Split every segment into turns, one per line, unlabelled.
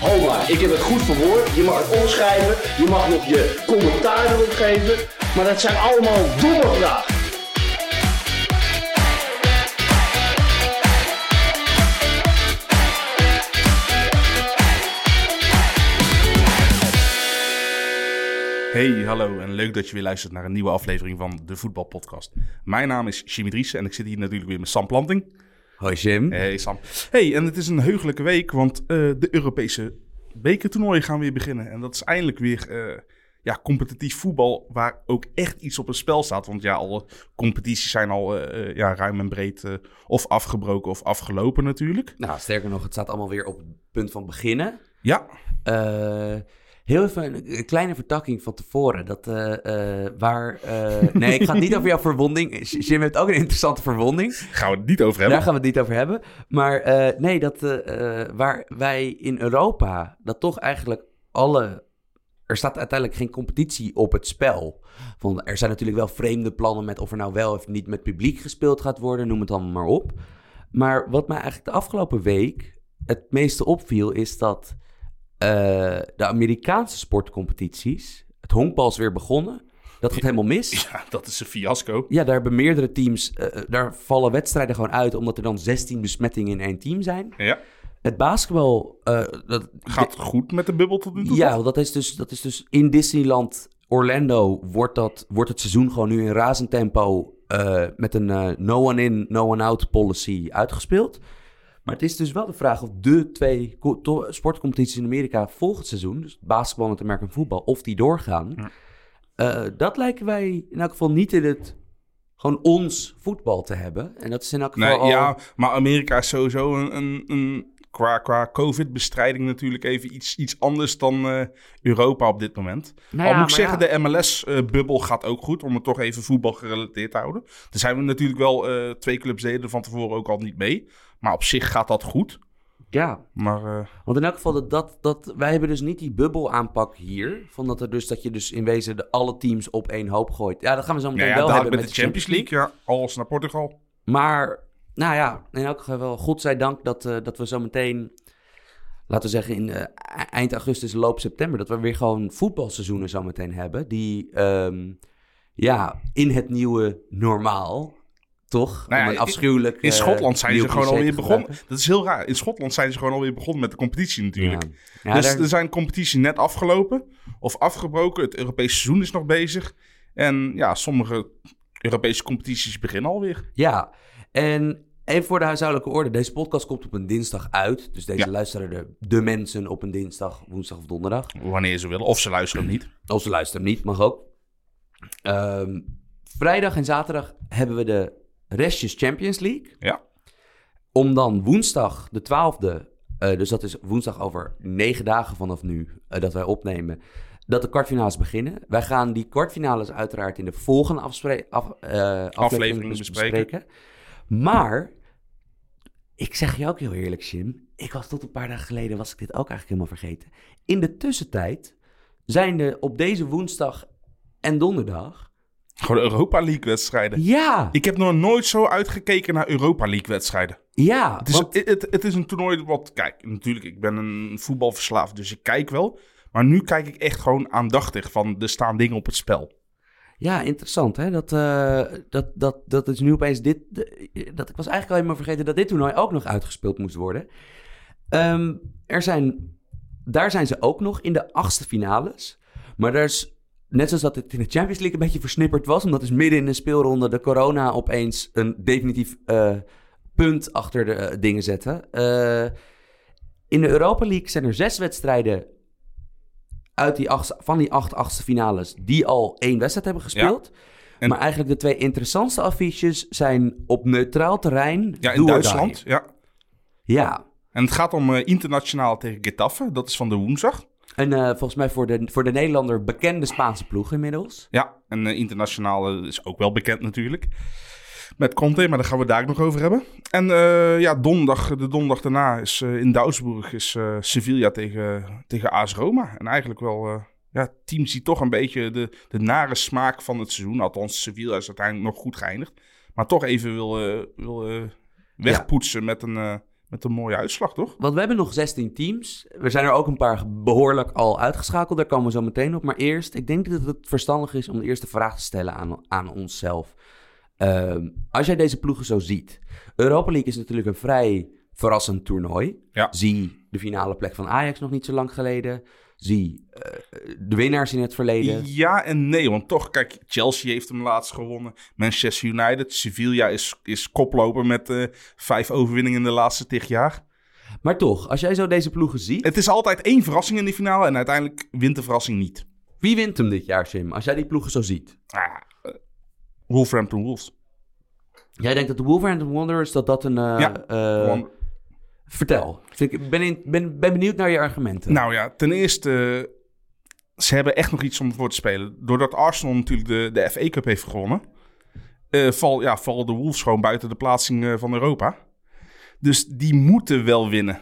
Ho maar, ik heb het goed verwoord. Je mag het omschrijven, je mag nog je commentaar erop geven. Maar dat zijn allemaal domme vragen.
Hey, hallo en leuk dat je weer luistert naar een nieuwe aflevering van de Voetbalpodcast. Mijn naam is Jimmy Dries en ik zit hier natuurlijk weer met Sam Planting.
Hoi Jim.
Hey Sam. Hey, en het is een heugelijke week, want eh, de Europese bekertoernooien gaan weer beginnen. En dat is eindelijk weer eh, ja, competitief voetbal waar ook echt iets op het spel staat. Want ja, alle competities zijn al eh, ja, ruim en breed of afgebroken of afgelopen natuurlijk.
Nou, sterker nog, het staat allemaal weer op het punt van beginnen.
Ja,
Eh, heel even een, kleine vertakking van tevoren. Dat, eh, eh, waar, eh, nee, ik ga het niet over jouw verwonding. Jim heeft ook een interessante verwonding.
gaan we het niet over hebben.
Daar gaan we het niet over hebben. Maar nee, dat, waar wij in Europa, dat toch eigenlijk alle... Er staat uiteindelijk geen competitie op het spel. Want er zijn natuurlijk wel vreemde plannen met of er nou wel of niet met publiek gespeeld gaat worden. Noem het allemaal maar op. Maar wat mij eigenlijk de afgelopen week het meeste opviel, is dat de Amerikaanse sportcompetities, het honkbal is weer begonnen. Dat gaat helemaal mis.
Ja, dat is een fiasco.
Ja, daar hebben meerdere teams, eh, eh, daar vallen wedstrijden gewoon uit, omdat er dan 16 besmettingen in één team zijn.
Ja,
Het basketbal, eh, dat,
gaat goed met de bubbel tot nu toe?
ja,
toch?
dat is, dus, dat is dus in Disneyland Orlando wordt, dat, wordt het seizoen gewoon nu in razend tempo eh, met een eh, no one in, no one out policy uitgespeeld. Maar het is dus wel de vraag of de twee sportcompetities in Amerika volgend seizoen, dus basketbal en het American voetbal, of die doorgaan.
Ja.
Eh, dat lijken wij in elk geval niet in het, gewoon ons voetbal te hebben. En dat is in elk geval
Nee,
al-
ja, maar Amerika is sowieso een, een, een qua, qua COVID-bestrijding natuurlijk even iets, iets anders dan eh, Europa op dit moment.
Nou
Al moet ik zeggen,
ja.
de MLS-bubbel gaat ook goed, om het toch even voetbal gerelateerd te houden. Er zijn we natuurlijk wel, eh, twee clubs deden er van tevoren ook al niet mee. Maar op zich gaat dat goed.
Ja,
Maar eh,
Want in elk geval, dat, dat, dat, wij hebben dus niet die bubbel aanpak hier. Van dat, er dus, dat je dus in wezen de, alle teams op één hoop gooit. Ja, dat gaan we zo meteen
ja,
wel hebben
met de Champions League, ja, alles naar Portugal.
Maar, nou ja, in elk geval, godzijdank dat, eh, dat we zo meteen... Laten we zeggen, in eh, e- eind augustus, loop september... dat we weer gewoon voetbalseizoenen zo meteen hebben. Die, ehm, ja, in het nieuwe normaal... Toch?
Nou ja,
Om een
in-
afschuwelijk...
In
eh,
Schotland zijn ze gewoon alweer begonnen. Dat is heel raar. In Schotland zijn ze gewoon alweer begonnen met de competitie natuurlijk.
Ja. Ja,
dus
daar-
er zijn competities net afgelopen of afgebroken. Het Europese seizoen is nog bezig. En ja, sommige Europese competities beginnen alweer.
Ja, en even voor de huishoudelijke orde. Deze podcast komt op een dinsdag uit. Dus deze luisteren de, de mensen op een dinsdag, woensdag of donderdag.
Wanneer ze willen. Of ze luisteren niet.
Als ze luisteren niet, mag ook. Ehm, vrijdag en zaterdag hebben we de restjes Champions League.
Ja.
Om dan woensdag de 12e, eh, dus dat is woensdag over negen dagen vanaf nu eh, dat wij opnemen, dat de kwartfinales beginnen. Wij gaan die kwartfinales uiteraard in de volgende afspre- af, eh, aflevering bes-
bespreken.
bespreken. Maar, ik zeg je ook heel eerlijk, Jim, ik was tot een paar dagen geleden, was ik dit ook eigenlijk helemaal vergeten. In de tussentijd zijn er op deze woensdag en donderdag,
Gewoon Europa League wedstrijden.
ja,
Ik heb nog nooit zo uitgekeken naar Europa League wedstrijden.
ja,
Het is,
want-
het, het, het is een toernooi wat... Kijk, natuurlijk, ik ben een voetbalverslaafd, dus ik kijk wel. Maar nu kijk ik echt gewoon aandachtig van... Er staan dingen op het spel.
Ja, interessant hè. Dat, eh, dat, dat, dat is nu opeens dit. dat, ik was eigenlijk al helemaal vergeten dat dit toernooi ook nog uitgespeeld moest worden. Ehm, er zijn, daar zijn ze ook nog in de achtste finales. Maar daar is, net zoals dat het in de Champions League een beetje versnipperd was, omdat dus midden in de speelronde de corona opeens een definitief eh, punt achter de eh, dingen zette. Eh, in de Europa League zijn er zes wedstrijden uit die acht, van die acht achtste finales die al één wedstrijd hebben gespeeld.
En-
Maar eigenlijk de twee interessantste affiches zijn op neutraal terrein.
Ja, in Duitsland. Ja.
Ja,
En het gaat om internationaal tegen Getafe. Dat is van de woensdag.
En eh, volgens mij voor de, voor de Nederlander bekende Spaanse ploeg inmiddels.
Ja, en uh, internationale is ook wel bekend natuurlijk. Met Conte, maar daar gaan we daar ook nog over hebben. En uh, ja, donderdag, de donderdag daarna is in Duisburg is Sevilla tegen, tegen AS Roma. En eigenlijk wel, ja, het team ziet toch een beetje de, de nare smaak van het seizoen. Althans, Sevilla is uiteindelijk nog goed geëindigd. Maar toch even wil, wil wegpoetsen ja. met een met een mooie uitslag, toch?
Want we hebben nog 16 teams. Er zijn er ook een paar behoorlijk al uitgeschakeld. Daar komen we zo meteen op. Maar eerst, ik denk dat het verstandig is om de eerste vraag te stellen aan, aan onszelf. Uh, als jij deze ploegen zo ziet. Europa League is natuurlijk een vrij verrassend toernooi.
Ja.
Zie de finale plek van Ajax nog niet zo lang geleden. Zie uh, de winnaars in het verleden.
Ja en nee, want toch, kijk, Chelsea heeft hem laatst gewonnen. Manchester United, Sevilla is, is koploper met uh, vijf overwinningen in de laatste tig jaar.
Maar toch, als jij zo deze ploegen ziet...
Het is altijd één verrassing in die finale en uiteindelijk wint de verrassing niet.
Wie wint hem dit jaar, Sim, als jij die ploegen zo ziet?
Ah, uh, Wolverhampton Wolves.
Jij denkt dat de Wolverhampton Wanderers, dat dat een...
ja,
Vertel. Ik ben, ben, ben benieuwd naar je argumenten.
Nou ja, ten eerste, ze hebben echt nog iets om voor te spelen. Doordat Arsenal natuurlijk de, de FA Cup heeft gewonnen, uh, val, ja, vallen de Wolves gewoon buiten de plaatsing uh, van Europa. Dus die moeten wel winnen.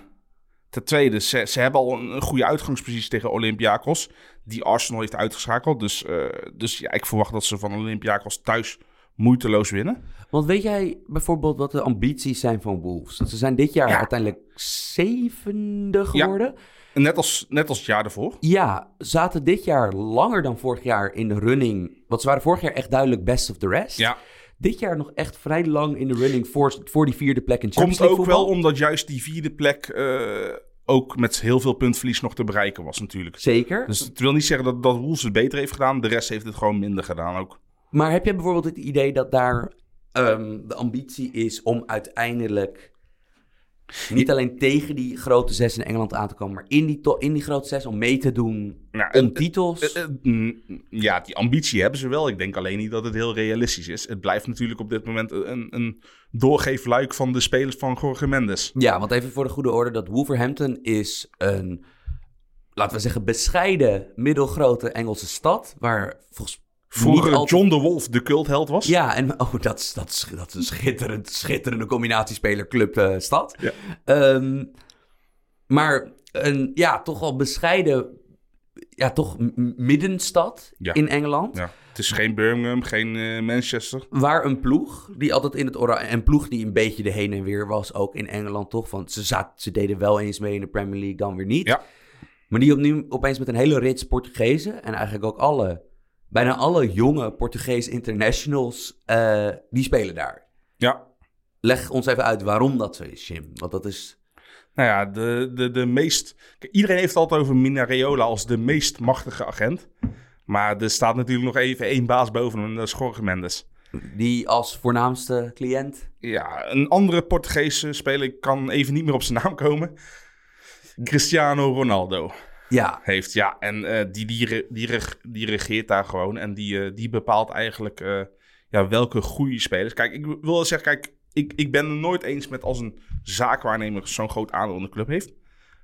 Ten tweede, ze, hebben al een, een goede uitgangspositie tegen Olympiakos, die Arsenal heeft uitgeschakeld. Dus, uh, dus ja, ik verwacht dat ze van Olympiakos thuis moeiteloos winnen.
Want weet jij bijvoorbeeld wat de ambities zijn van Wolves? Ze zijn dit jaar
Ja.
uiteindelijk zevende geworden.
Net als, net als het jaar ervoor.
Ja. zaten dit jaar langer dan vorig jaar in de running. Want ze waren vorig jaar echt duidelijk best of the rest.
Ja.
Dit jaar nog echt vrij lang in de running voor, voor die vierde plek in
Komt
Champions
ook
League
wel omdat juist die vierde plek eh, ook met heel veel puntverlies nog te bereiken was natuurlijk.
Zeker.
Dus het wil niet zeggen dat, dat Wolves het beter heeft gedaan. De rest heeft het gewoon minder gedaan ook.
Maar heb jij bijvoorbeeld het idee dat daar ehm, de ambitie is om uiteindelijk niet alleen tegen die grote zes in Engeland aan te komen, maar in die, in die grote zes om mee te doen
Nou,
om titels?
Eh, mm, ja, die ambitie hebben ze wel. Ik denk alleen niet dat het heel realistisch is. Het blijft natuurlijk op dit moment een, een doorgeefluik van de spelers van Jorge Mendes.
Ja, want even voor de goede orde, dat Wolverhampton is een, laten we zeggen, bescheiden middelgrote Engelse stad, waar volgens
Vroeger
al
John de Wolf de cultheld was.
Ja, en oh, dat is, dat is, dat is een schitterend, schitterende combinatiespeler-club eh, stad.
Ja.
Ehm, maar een, ja, toch wel bescheiden, ja, toch middenstad
Ja.
in Engeland.
Ja, Het is geen Birmingham, geen eh, Manchester.
Waar een ploeg die altijd in het oranje... Een ploeg die een beetje de heen en weer was, ook in Engeland toch. Want ze, zat, ze deden wel eens mee in de Premier League, dan weer niet.
Ja.
Maar die opnieuw opeens met een hele rits Portugezen... en eigenlijk ook alle, bijna alle jonge Portugees internationals... eh, die spelen daar.
Ja,
Leg ons even uit waarom dat zo is, Jim. Want dat is...
nou ja, de, de, de meest... Iedereen heeft het altijd over Minareola als de meest machtige agent. Maar er staat natuurlijk nog even één baas boven hem dat is Jorge Mendes.
Die als voornaamste cliënt...
Ja, een andere Portugese speler, ik kan even niet meer op zijn naam komen. Cristiano Ronaldo
Ja,
heeft, ja, en eh, die, die, die, die regeert daar gewoon. En die, eh, die bepaalt eigenlijk eh, ja, welke goede spelers. Kijk, ik wil wel zeggen, kijk, ik, ik ben het nooit eens met als een zaakwaarnemer zo'n groot aandeel in de club heeft.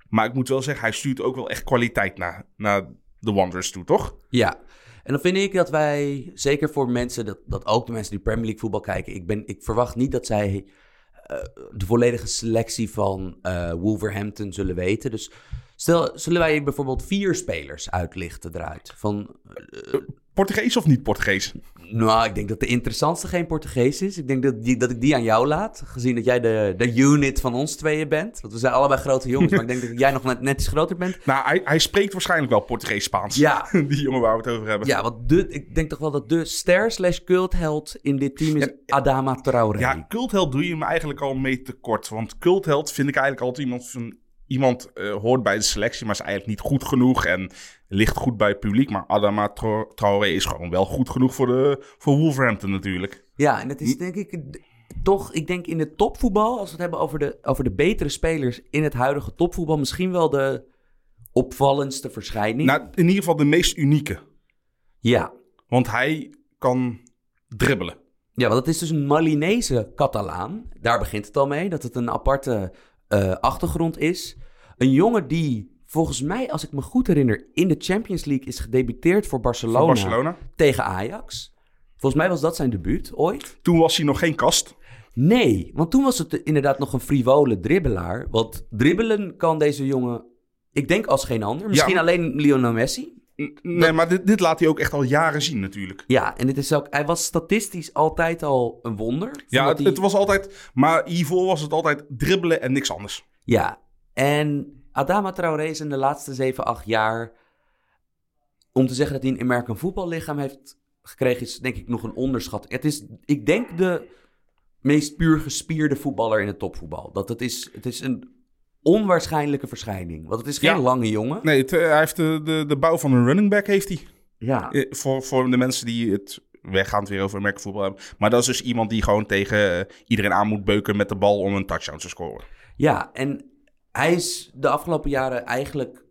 Maar ik moet wel zeggen, hij stuurt ook wel echt kwaliteit naar, naar de Wanderers toe, toch?
Ja, en dan vind ik dat wij, zeker voor mensen, dat, dat ook de mensen die Premier League voetbal kijken, ik, ben, ik verwacht niet dat zij de volledige selectie van Wolverhampton zullen weten. Dus stel, zullen wij bijvoorbeeld vier spelers uitlichten eruit? Van,
Portugees of niet Portugees?
nou, ik denk dat de interessantste geen Portugees is. Ik denk dat, die, dat ik die aan jou laat, gezien dat jij de, de unit van ons tweeën bent. Want we zijn allebei grote jongens, maar ik denk dat jij nog net, net iets groter bent.
Nou, hij, hij spreekt waarschijnlijk wel Portugees-Spaans.
Ja.
Die jongen waar we het over hebben.
Ja, want de, ik denk toch wel dat de ster slash cultheld in dit team is Adama Traoré.
Ja, cultheld doe je me eigenlijk al mee tekort. Want cultheld vind ik eigenlijk altijd iemand van... Iemand eh, hoort bij de selectie, maar is eigenlijk niet goed genoeg en ligt goed bij het publiek. Maar Adama Tra- Traoré is gewoon wel goed genoeg voor, de, voor Wolverhampton natuurlijk.
Ja, en het is denk ik toch, ik denk in het topvoetbal, als we het hebben over de, over de betere spelers in het huidige topvoetbal, misschien wel de opvallendste verschijning.
Nou, in ieder geval de meest unieke.
ja.
Want hij kan dribbelen.
ja, want het is dus een Malinese Catalaan. Daar begint het al mee, dat het een aparte eh, achtergrond is. Een jongen die volgens mij, als ik me goed herinner, in de Champions League is gedebuteerd voor Barcelona,
Voor Barcelona.
tegen Ajax. Volgens mij was dat zijn debuut ooit.
Toen was hij nog geen kast.
Nee, want toen was het inderdaad nog een frivole dribbelaar. Want dribbelen kan deze jongen, ik denk als geen ander. Misschien
Ja.
alleen Lionel Messi.
Nee, maar dit, dit laat hij ook echt al jaren zien natuurlijk.
Ja, en dit is ook, hij was statistisch altijd al een wonder.
Ja,
Omdat
het,
hij-
het was altijd... Maar hiervoor was het altijd dribbelen en niks anders.
Ja, en Adama Traoré is in de laatste 7, 8 jaar... om te zeggen dat hij een American voetballichaam heeft gekregen... is denk ik nog een onderschat. Het is, ik denk, de meest puur gespierde voetballer in het topvoetbal. Dat het is, het is een onwaarschijnlijke verschijning. Want het is geen
Ja.
lange jongen.
Nee, het, eh, hij heeft de, de, de bouw van een running back heeft hij.
Ja,
Eh, voor, voor de mensen die het weggaand weer over Amerika voetbal hebben. Maar dat is dus iemand die gewoon tegen eh, iedereen aan moet beuken met de bal om een touchdown te scoren.
Ja, en hij is de afgelopen jaren eigenlijk...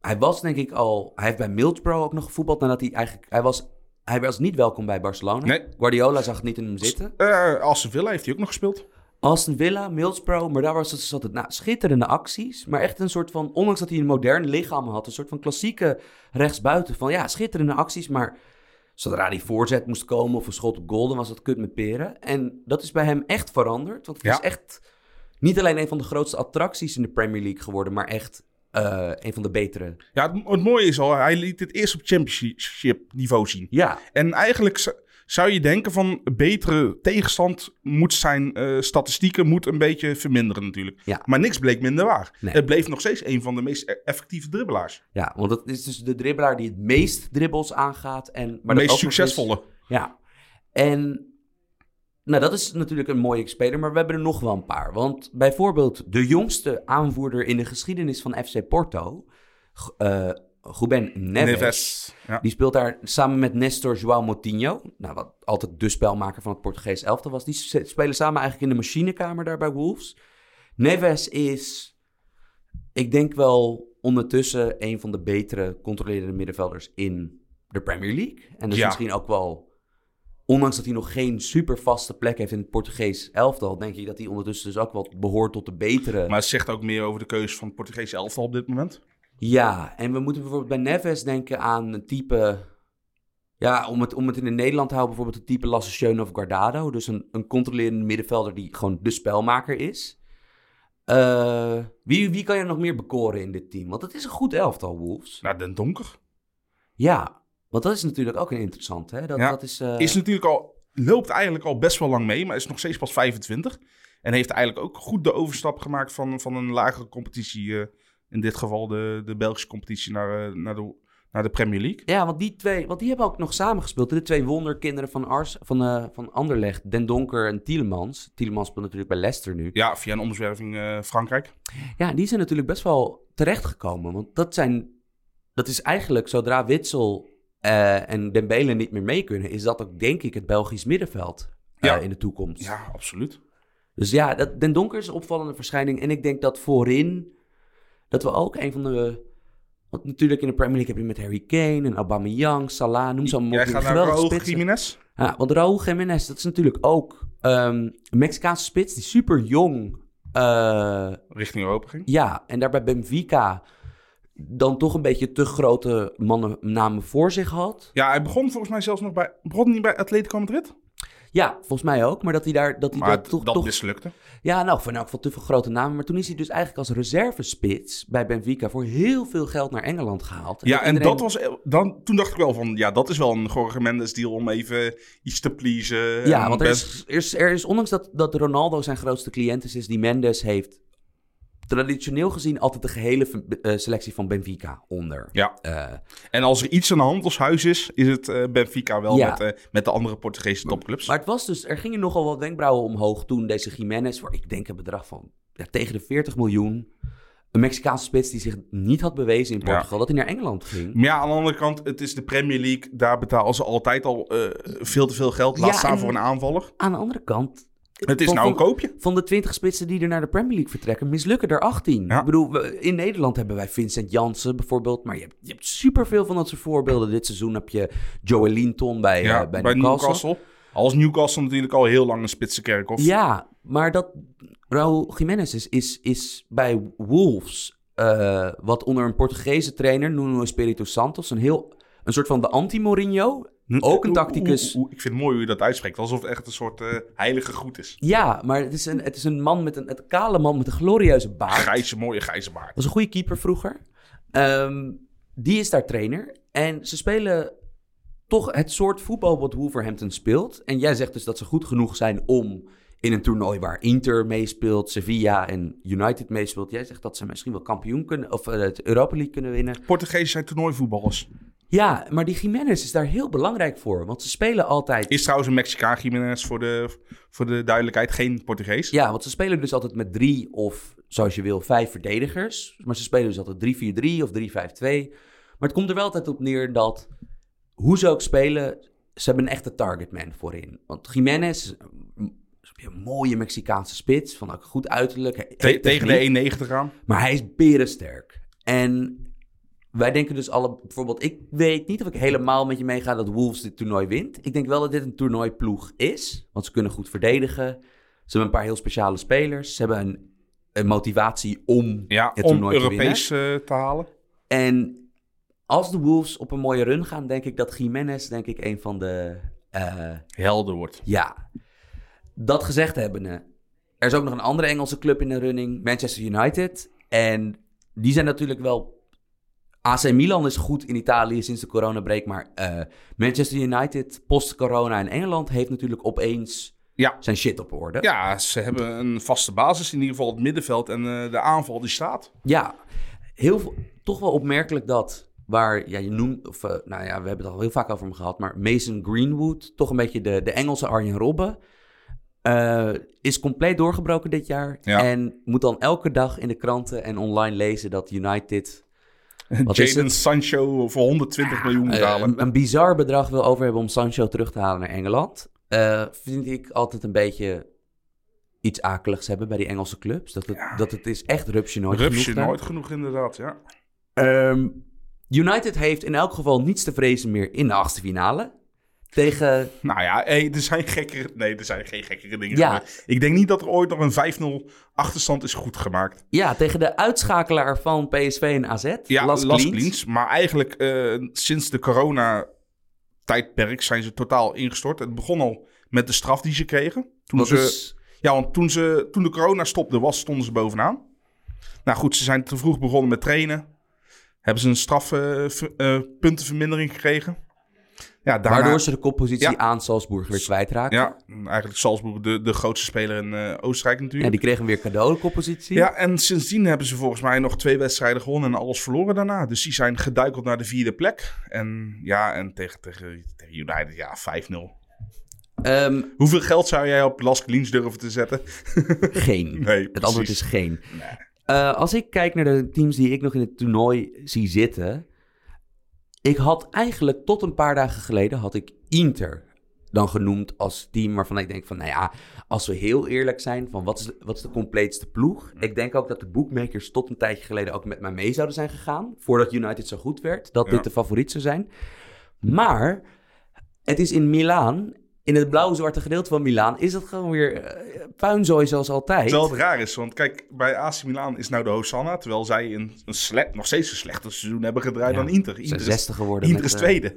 Hij was denk ik al... Hij heeft bij Middlesbrough ook nog gevoetbald nadat hij eigenlijk... Hij was, hij was niet welkom bij Barcelona.
Nee.
Guardiola zag het niet in hem zitten.
Eh Aston Villa heeft hij ook nog gespeeld.
Aston Villa, Middlesbrough, maar daar was het altijd nou, schitterende acties. Maar echt een soort van, ondanks dat hij een modern lichaam had, een soort van klassieke rechtsbuiten. Van ja, schitterende acties, maar zodra die voorzet moest komen of een schot op goal, dan was dat kut met peren. En dat is bij hem echt veranderd. Want het
Ja.
is echt niet alleen een van de grootste attracties in de Premier League geworden, maar echt eh, een van de betere.
Ja, het, het mooie is al, hij liet het eerst op championship niveau zien.
Ja,
En eigenlijk zou je denken van betere tegenstand moet zijn eh, statistieken moet een beetje verminderen natuurlijk.
Ja.
Maar niks bleek minder waar.
Nee.
Het bleef nog steeds een van de meest e- effectieve dribbelaars.
ja, want het is dus de dribbelaar die het meest dribbles aangaat. En, maar
de
dat
meest succesvolle.
Ja, en nou, dat is natuurlijk een mooie speler, maar we hebben er nog wel een paar. Want bijvoorbeeld de jongste aanvoerder in de geschiedenis van FC Porto, eh Ruben Neves,
Neves. Ja.
die speelt daar samen met Nestor João Moutinho, nou, wat altijd de spelmaker van het Portugees elftal was. Die spelen samen eigenlijk in de machinekamer daar bij Wolves. Neves is, ik denk wel ondertussen een van de betere controlerende middenvelders in de Premier League. En dus
Ja.
misschien ook wel, ondanks dat hij nog geen super vaste plek heeft in het Portugees elftal, denk ik dat hij ondertussen dus ook wel behoort tot de betere.
Maar het zegt ook meer over de keuze van het Portugese elftal op dit moment.
Ja, en we moeten bijvoorbeeld bij Neves denken aan een type... Ja, om het, om het in Nederland te houden, bijvoorbeeld het type Lasse of Guardado. Dus een, een controlerende middenvelder die gewoon de spelmaker is. Eh, wie, wie kan je nog meer bekoren in dit team? Want het is een goed elftal, Wolves.
Nou, Den Donker.
Ja, want dat is natuurlijk ook een interessant. Hè? Dat,
Ja,
dat is, eh,
Is natuurlijk al, loopt eigenlijk al best wel lang mee, maar is nog steeds pas 25. En heeft eigenlijk ook goed de overstap gemaakt van, van een lagere competitie. eh, in dit geval de, de Belgische competitie naar, eh, naar, de, naar de Premier League.
Ja, want die twee, want die hebben ook nog samengespeeld. De twee wonderkinderen van, Ars, van, eh, van Anderlecht, Den Donker en Tielemans. Tielemans speelt natuurlijk bij Leicester nu.
Ja, via een omzwerving eh, Frankrijk.
Ja, die zijn natuurlijk best wel terechtgekomen. Want dat zijn, dat is eigenlijk, zodra Witsel eh, en Dembele niet meer mee kunnen, is dat ook denk ik het Belgisch middenveld
Ja.
in de toekomst.
Ja, absoluut.
Dus ja, dat, Den Donker is een opvallende verschijning. En ik denk dat voorin, dat we ook een van de... Want natuurlijk in de Premier League heb je met Harry Kane en Aubameyang, Salah, noem ze allemaal
Jij
op.
gaat naar
geweldige
Raúl
spitsen.
Jiménez.
Ja, want Raúl Jiménez, dat is natuurlijk ook ehm, een Mexicaanse spits die super jong... eh,
Richting Europa ging.
ja, en daar bij Benfica dan toch een beetje te grote mannennamen voor zich had.
Ja, hij begon volgens mij zelfs nog bij... Begon niet bij Atletico Madrid?
Ja, volgens mij ook. Maar dat hij daar, dat hij
Maar het-
toch...
dat
toch
mislukte.
ja, nou, van elk geval te veel grote namen. Maar toen is hij dus eigenlijk als reservespits bij Benfica voor heel veel geld naar Engeland gehaald.
Ja, en
iedereen-
dat was... Dan, toen dacht ik wel van... Ja, dat is wel een Jorge Mendes deal om even iets te pleasen.
Ja,
En
want er is, er, is, er is, ondanks dat, dat Ronaldo zijn grootste cliënt is, is die Mendes heeft traditioneel gezien altijd de gehele eh, selectie van Benfica onder.
Ja,
Eh,
en als er iets aan de hand als huis is, is het eh, Benfica wel
Ja.
met, met de andere Portugese topclubs.
Maar het was dus, er gingen nogal wat wenkbrauwen omhoog toen deze Jiménez, voor ik denk een bedrag van ja, tegen de 40 miljoen, een Mexicaanse spits die zich niet had bewezen in
Ja.
Portugal, dat hij naar Engeland ging.
Maar ja, aan de andere kant, het is de Premier League. Daar betalen ze altijd al veel te veel geld. Laat staan voor een aanvaller.
Aan de andere kant,
Het is
van-
nou een koopje.
van de 20 spitsen die er naar de Premier League vertrekken, mislukken er 18.
Ja.
Ik bedoel, in Nederland hebben wij Vincent Jansen bijvoorbeeld, maar je hebt, je hebt superveel van dat soort voorbeelden. Dit seizoen heb je Joey Linton bij,
Ja,
eh, bij,
bij
Newcastle.
Newcastle. Als Newcastle natuurlijk al heel lang een spitsenkerkhof.
Ja, maar dat Raúl Jiménez is, is, is bij Wolves eh, wat onder een Portugese trainer, Nuno Espirito Santos, een heel een soort van de anti-Mourinho. Ook een tacticus.
Ik vind het mooi hoe je dat uitspreekt. Alsof het echt een soort eh, heilige goed is.
Ja, maar het is een, het is een man met een, een kale man met een glorieuze baard.
Grijze, mooie grijze baard.
Was een goede keeper vroeger. Ehm, die is daar trainer. En ze spelen toch het soort voetbal wat Wolverhampton speelt. En jij zegt dus dat ze goed genoeg zijn om in een toernooi waar Inter meespeelt, Sevilla en United meespeelt. Jij zegt dat ze misschien wel kampioen kunnen, of eh, het Europa League kunnen winnen.
Portugezen zijn toernooivoetballers.
Ja, maar die Jiménez is daar heel belangrijk voor. Want ze spelen altijd...
Is trouwens een Mexicaan Jiménez voor de, voor de duidelijkheid, geen Portugees.
Ja, want ze spelen dus altijd met drie of, zoals je wil, vijf verdedigers. Maar ze spelen dus altijd 3-4-3 of 3-5-2. Maar het komt er wel altijd op neer dat, hoe ze ook spelen, ze hebben een echte targetman voorin. Want Jiménez is een mooie Mexicaanse spits, van ook goed uiterlijk.
Tegen de 1,90 aan.
Maar hij is berensterk. En wij denken dus alle... Bijvoorbeeld, ik weet niet of ik helemaal met je meega dat Wolves dit toernooi wint. Ik denk wel dat dit een toernooiploeg is. Want ze kunnen goed verdedigen. Ze hebben een paar heel speciale spelers. Ze hebben een, een motivatie om
Ja,
het
om
toernooi te
Europees eh, te halen.
En als de Wolves op een mooie run gaan, denk ik dat Jiménez, denk ik, een van de... eh,
Helder wordt.
ja, dat gezegd hebbende. Er is ook nog een andere Engelse club in de running, Manchester United. En die zijn natuurlijk wel... AC Milan is goed in Italië sinds de coronabreak, maar eh, Manchester United post-corona in Engeland heeft natuurlijk opeens
Ja.
zijn shit op orde.
Ja, ze hebben een vaste basis, in ieder geval het middenveld en eh, de aanval die staat.
Ja, heel veel, toch wel opmerkelijk dat waar ja, je noemt, of eh, nou ja, we hebben het al heel vaak over hem gehad, maar Mason Greenwood, toch een beetje de, de Engelse Arjen Robben, is compleet doorgebroken dit jaar.
Ja.
En moet dan elke dag in de kranten en online lezen dat United Het?
Sancho voor 120 miljoen
eh,
betalen.
een, een bizar bedrag wil over hebben om Sancho terug te halen naar Engeland. Eh, vind ik altijd een beetje iets akeligs hebben bij die Engelse clubs. Dat het, dat het is echt rupsje nooit
Rupsje
genoeg daar.
nooit genoeg, inderdaad. Ja.
Ehm, United heeft in elk geval niets te vrezen meer in de achtste finale. Tegen,
Nou ja, hey, er zijn gekkere... Nee, er zijn geen gekkere dingen
Ja.
Ik denk niet dat er ooit nog een 5-0 achterstand is goed gemaakt.
ja, tegen de uitschakelaar van PSV en AZ.
Ja,
Las
Las. Maar eigenlijk eh, sinds de corona-tijdperk zijn ze totaal ingestort. Het begon al met de straf die ze kregen. Toen
Dat
ze,
is,
Ja, want toen, ze, toen de corona stopte was, stonden ze bovenaan. Nou goed, ze zijn te vroeg begonnen met trainen. Hebben ze een strafpuntenvermindering gekregen. Ja, daarna,
waardoor ze de koppositie
Ja.
aan Salzburg weer kwijtraken.
Ja, eigenlijk Salzburg de, de grootste speler in eh, Oostenrijk
Ja,
natuurlijk.
die kregen weer cadeau, de koppositie.
Ja, en sindsdien hebben ze volgens mij nog twee wedstrijden gewonnen en alles verloren daarna. Dus die zijn geduikeld naar de vierde plek. En ja, en tegen, tegen, tegen United, ja, 5-0.
Ehm,
Hoeveel geld zou jij op Las Kliens durven te zetten?
geen.
Nee,
het antwoord is geen. Eh, als ik kijk naar de teams die ik nog in het toernooi zie zitten. Ik had eigenlijk tot een paar dagen geleden had ik Inter dan genoemd als team waarvan ik denk van, nou ja, als we heel eerlijk zijn, van wat is, de, wat is de compleetste ploeg? Ik denk ook dat de bookmakers tot een tijdje geleden ook met mij mee zouden zijn gegaan, voordat United zo goed werd, dat
Ja.
dit de favoriet zou zijn. Maar het is in Milaan, in het blauw-zwarte gedeelte van Milaan, is het gewoon weer eh, puinzooi zoals altijd.
Terwijl het raar is, want kijk, bij AC Milan is nou de Hosanna. Terwijl zij een, een sle- nog steeds een slechter seizoen hebben gedraaid
Ja,
dan Inter. Inter is,
geworden.
Inter is
eh,
tweede.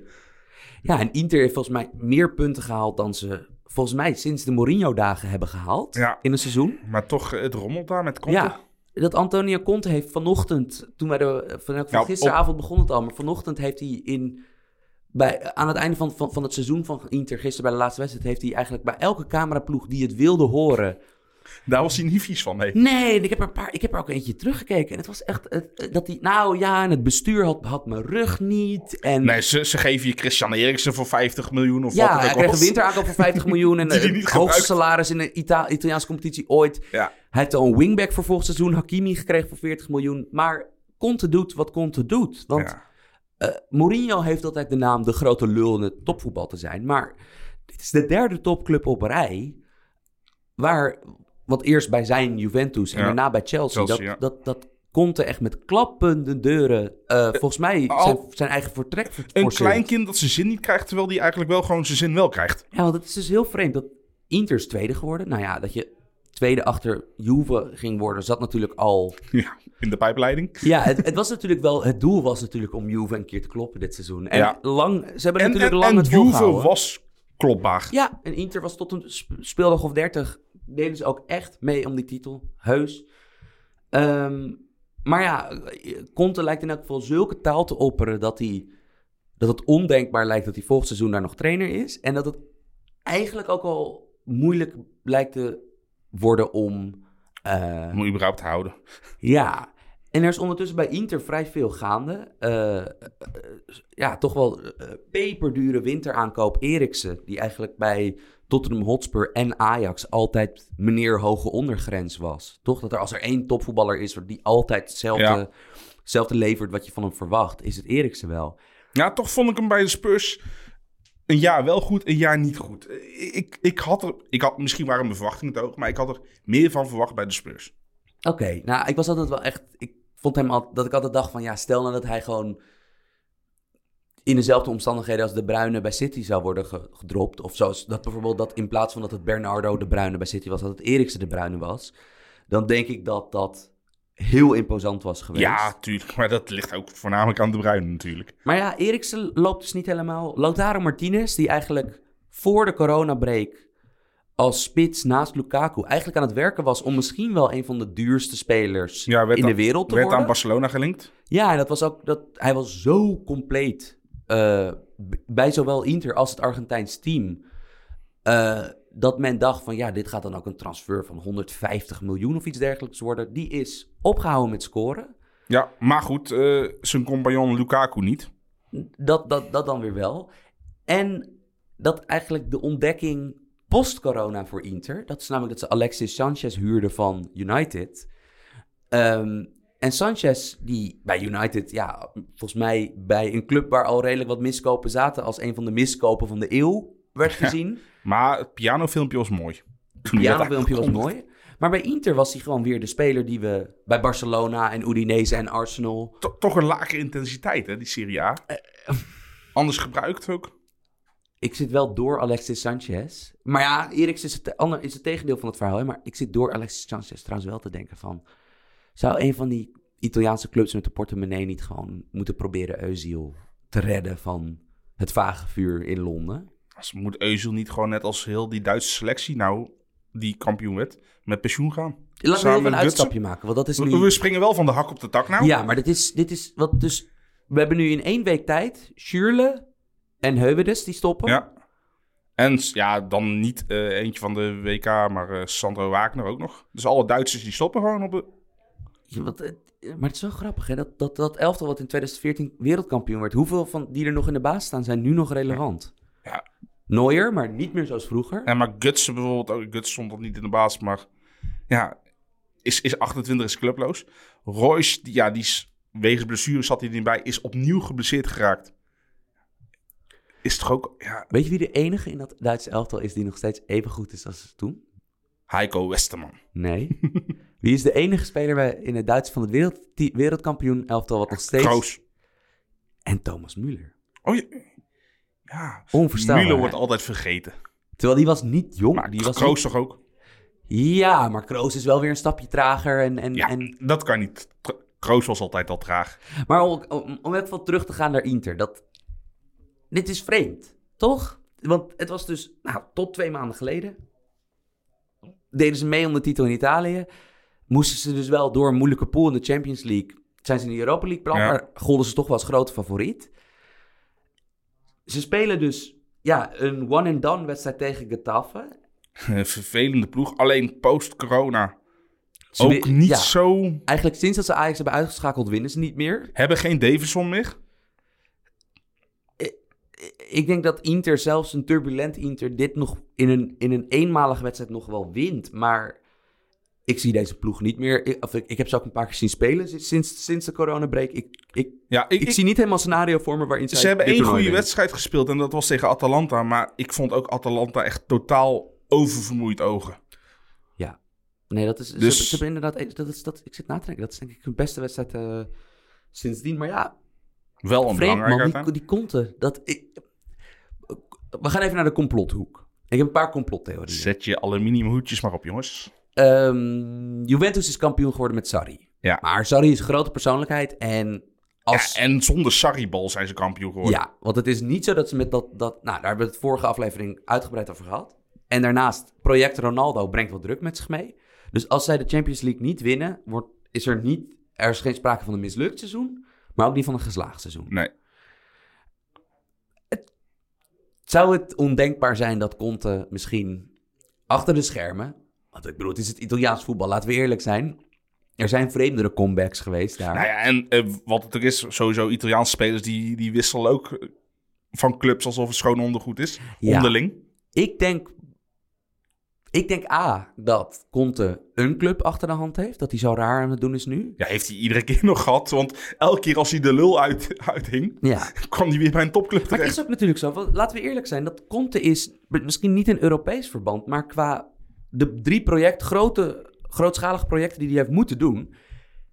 Ja, en Inter heeft volgens mij meer punten gehaald dan ze volgens mij sinds de Mourinho-dagen hebben gehaald
Ja.
in een seizoen.
Maar toch, eh, het rommelt daar met Conte.
Ja, dat Antonio Conte heeft vanochtend, toen wij de, van, van
Nou,
gisteravond begon het al, maar vanochtend heeft hij in, bij, aan het einde van, van, van het seizoen van Inter, gisteren bij de laatste wedstrijd, heeft hij eigenlijk bij elke cameraploeg die het wilde horen.
Daar was hij niet vies van, nee.
Nee, ik heb er, een paar, ik heb er ook eentje teruggekeken en het was echt, het- dat hij, nou ja, en het bestuur had, had mijn rug niet. En
Nee, ze, ze geven je Christian Eriksen voor 50 miljoen of
Ja,
wat
hij
het ook
kreeg een winteraankoop van 50 miljoen en
hij
het hoogste
gebruikt.
salaris in de Ita Italiaanse competitie ooit.
Ja.
Hij heeft al een wingback voor volgend seizoen, Hakimi, gekregen voor 40 miljoen. Maar Conte doet wat Conte doet. Want
Ja.
Eh, Mourinho heeft altijd de naam de grote lul in het topvoetbal te zijn. Maar dit is de derde topclub op rij waar, wat eerst bij zijn Juventus en
Ja.
daarna bij Chelsea,
Chelsea,
dat,
ja.
dat, dat Conte echt met klappende deuren, eh, volgens mij zijn, zijn eigen vertrek
Een
forceert.
klein kind dat zijn zin niet krijgt, terwijl die eigenlijk wel gewoon zijn zin wel krijgt.
Ja, want het is dus heel vreemd dat Inter is tweede geworden. Nou ja, dat je tweede achter Juve ging worden, zat natuurlijk al...
Ja, in de pijpleiding.
Ja, het, het was natuurlijk wel... Het doel was natuurlijk om Juve een keer te kloppen dit seizoen. En
Ja.
lang... Ze hebben
En,
natuurlijk
en,
lang
en
het
Juve
volgehouden.
was klopbaar.
Ja, en Inter was tot een sp- speeldag of 30. Deden ze ook echt mee om die titel. Heus. Ehm, maar ja, Conte lijkt in elk geval zulke taal te opperen dat, hij, dat het ondenkbaar lijkt dat hij volgend seizoen daar nog trainer is. En dat het eigenlijk ook al moeilijk lijkt te worden om. eh,
Moet je überhaupt te houden.
ja, en er is ondertussen bij Inter vrij veel gaande. Eh, eh, ja, toch wel eh, peperdure winteraankoop Eriksen, die eigenlijk bij Tottenham Hotspur en Ajax altijd meneer hoge ondergrens was. Toch dat er als er één topvoetballer is die altijd hetzelfde,
Ja.
hetzelfde levert wat je van hem verwacht, is het Eriksen wel.
Ja, toch vond ik hem bij de Spurs een jaar wel goed, een jaar niet goed. Eh, Ik, ik had er, ik had, misschien waren mijn verwachtingen te hoog, maar ik had er meer van verwacht bij de Spurs.
Oké, nou, ik was altijd wel echt. Ik vond hem al, dat ik altijd dacht van ja, stel nou dat hij gewoon in dezelfde omstandigheden als de Bruine bij City zou worden ge- gedropt. Of zoals dat bijvoorbeeld dat in plaats van dat het Bernardo de Bruine bij City was, dat het Eriksen de Bruine was. Dan denk ik dat dat heel imposant was geweest.
Ja, tuurlijk. Maar dat ligt ook voornamelijk aan de Bruinen natuurlijk.
Maar ja, Eriksen loopt dus niet helemaal. Lautaro Martinez, die eigenlijk voor de coronabreak als spits naast Lukaku eigenlijk aan het werken was om misschien wel een van de duurste spelers
Ja, werd
in de wereld te
werd
worden.
aan Barcelona gelinkt.
Ja, en dat was ook dat hij was zo compleet eh, bij zowel Inter als het Argentijns team. eh, dat men dacht van ja, dit gaat dan ook een transfer van 150 miljoen of iets dergelijks worden. Die is opgehouden met scoren.
Ja, maar goed, eh, zijn compagnon Lukaku niet.
Dat, dat, dat dan weer wel. En dat eigenlijk de ontdekking post-corona voor Inter, dat is namelijk dat ze Alexis Sanchez huurden van United. Ehm, en Sanchez, die bij United, ja, volgens mij bij een club waar al redelijk wat miskopen zaten, als een van de miskopen van de eeuw werd gezien.
Maar het pianofilmpje was mooi. Toen hij
Ja,
werd
dat filmpje was mooi. Maar bij Inter was hij gewoon weer de speler die we bij Barcelona en Udinese en Arsenal
To- toch een lage intensiteit, hè, die Serie A.
Eh,
Anders gebruikt ook.
Ik zit wel door Alexis Sanchez. Maar ja, Eriksen is het, ander, is het tegendeel van het verhaal. Hè? Maar ik zit door Alexis Sanchez trouwens wel te denken van... Zou een van die Italiaanse clubs met de portemonnee niet gewoon moeten proberen Özil te redden van het vage vuur in Londen?
Als moet Euzel niet gewoon net als heel die Duitse selectie, nou, die kampioen werd, met pensioen gaan.
Laten we even een uitstapje maken, want dat is
We,
nu...
we springen wel van de hak op de tak nou.
Ja, maar dit is, dit is wat dus... We hebben nu in één week tijd Schürrle en Heuwedes die stoppen.
Ja. En ja, dan niet eh, eentje van de WK, maar eh, Sandro Wagner ook nog. Dus alle Duitsers die stoppen gewoon op de...
Ja, wat, maar het is wel grappig, hè? Dat, dat, dat elftal wat in 2014 wereldkampioen werd, hoeveel van die er nog in de baas staan, zijn nu nog relevant?
Ja.
Neuer, maar niet meer zoals vroeger.
En maar Gutsen bijvoorbeeld ook. Gutsen stond nog niet in de baas, maar ja, is, is 28, is clubloos. Royce, die, ja, die is, wegens blessure zat hij er niet bij, is opnieuw geblesseerd geraakt. Is toch ook, ja,
Weet je wie de enige in dat Duitse elftal is die nog steeds even goed is als toen?
Heiko Westerman.
Nee. wie is de enige speler bij, in het Duits van het wereld, die- wereldkampioen elftal wat nog steeds...
Kroos.
En Thomas Müller.
Oh ja. Ja,
Onvoorstelbaar.
Müller wordt altijd vergeten.
Terwijl die was niet jong.
Maar
die was
Kroos toch ook?
Ja, maar Kroos is wel weer een stapje trager. En, en,
Ja,
en
dat kan niet. Kroos was altijd al traag.
Maar om, om, om even terug te gaan naar Inter. Dat, dit is vreemd, toch? Want het was dus, nou, tot twee maanden geleden. Deden ze mee om de titel in Italië. Moesten ze dus wel door een moeilijke pool in de Champions League. Zijn ze in de Europa League plan,
Ja.
maar golden ze toch wel als grote favoriet. Ze spelen dus, ja, een one-and-done wedstrijd tegen Getafe.
Een vervelende ploeg. Alleen post-corona
Ze
ook niet
ja,
zo...
Eigenlijk sinds dat ze Ajax hebben uitgeschakeld, winnen ze niet meer.
Hebben geen Davison meer.
ik denk dat Inter, zelfs een turbulent Inter, dit nog in een, in een eenmalige wedstrijd nog wel wint. Maar ik zie deze ploeg niet meer. Ik, of ik, ik heb ze ook een paar keer zien spelen sinds- sinds, de coronabreak. Ik, ik,
Ja, ik,
ik,
ik-
zie niet helemaal scenario vormen waarin zij
Ze hebben één goede wedstrijd gespeeld en dat was tegen Atalanta. Maar ik vond ook Atalanta echt totaal oververmoeid ogen.
Nee, dat is, ze,
Dus-
ze hebben inderdaad... Dat is, dat, ik zit na te denken. Dat is denk ik hun beste wedstrijd eh, sindsdien. Maar ja,
Wel een
vreemd
belangrijk
man, die, die konten. Dat, ik, we gaan even naar de complothoek. Ik heb een paar complottheorieën.
Zet je aluminium hoedjes maar op, jongens.
Ehm, Juventus is kampioen geworden met Sarri.
Ja.
Maar Sarri is een grote persoonlijkheid en als...
Ja, en zonder Sarribal zijn ze kampioen geworden.
Ja, want het is niet zo dat ze met dat, dat... Nou, daar hebben we het vorige aflevering uitgebreid over gehad. En daarnaast, project Ronaldo brengt wat druk met zich mee. Dus als zij de Champions League niet winnen, wordt, is er niet... Er is geen sprake van een mislukt seizoen, maar ook niet van een geslaagd seizoen.
Nee.
Zou het ondenkbaar zijn dat Conte misschien achter de schermen... Want ik bedoel, het is het Italiaans voetbal, laten we eerlijk zijn. Er zijn vreemdere comebacks geweest daar.
Nou ja, en eh, wat het er is, sowieso Italiaanse spelers die, die wisselen ook van clubs alsof het schoon ondergoed is.
Ja.
Onderling.
Ik denk... Ik denk A, dat Conte een club achter de hand heeft. Dat hij zo raar aan het doen is nu.
Ja, heeft hij iedere keer nog gehad. Want elke keer als hij de lul uit, uithing,
Ja.
kwam hij weer bij een topclub
Maar het
terecht.
is ook natuurlijk zo, want laten we eerlijk zijn, dat Conte is misschien niet in Europees verband, maar qua de drie project, grote, grootschalige projecten die hij heeft moeten doen,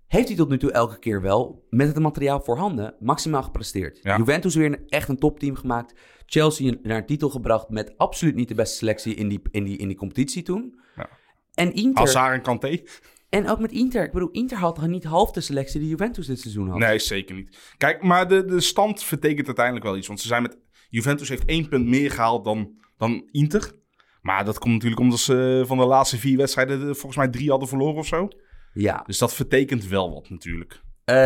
heeft hij tot nu toe elke keer wel met het materiaal voorhanden maximaal gepresteerd.
Ja.
Juventus weer een, echt een topteam gemaakt. Chelsea naar een titel gebracht met absoluut niet de beste selectie in die, in die, in die competitie toen.
Ja.
En Inter,
Hazard en Kanté?
en ook met Inter, ik bedoel, Inter had niet half de selectie die Juventus dit seizoen had.
Nee, zeker niet. Kijk, maar de, de stand vertekent uiteindelijk wel iets. Want ze zijn met... Juventus heeft één punt meer gehaald dan, dan Inter. Maar dat komt natuurlijk omdat ze van de laatste vier wedstrijden eh, volgens mij drie hadden verloren of zo.
Ja.
Dus dat vertekent wel wat natuurlijk.
Eh,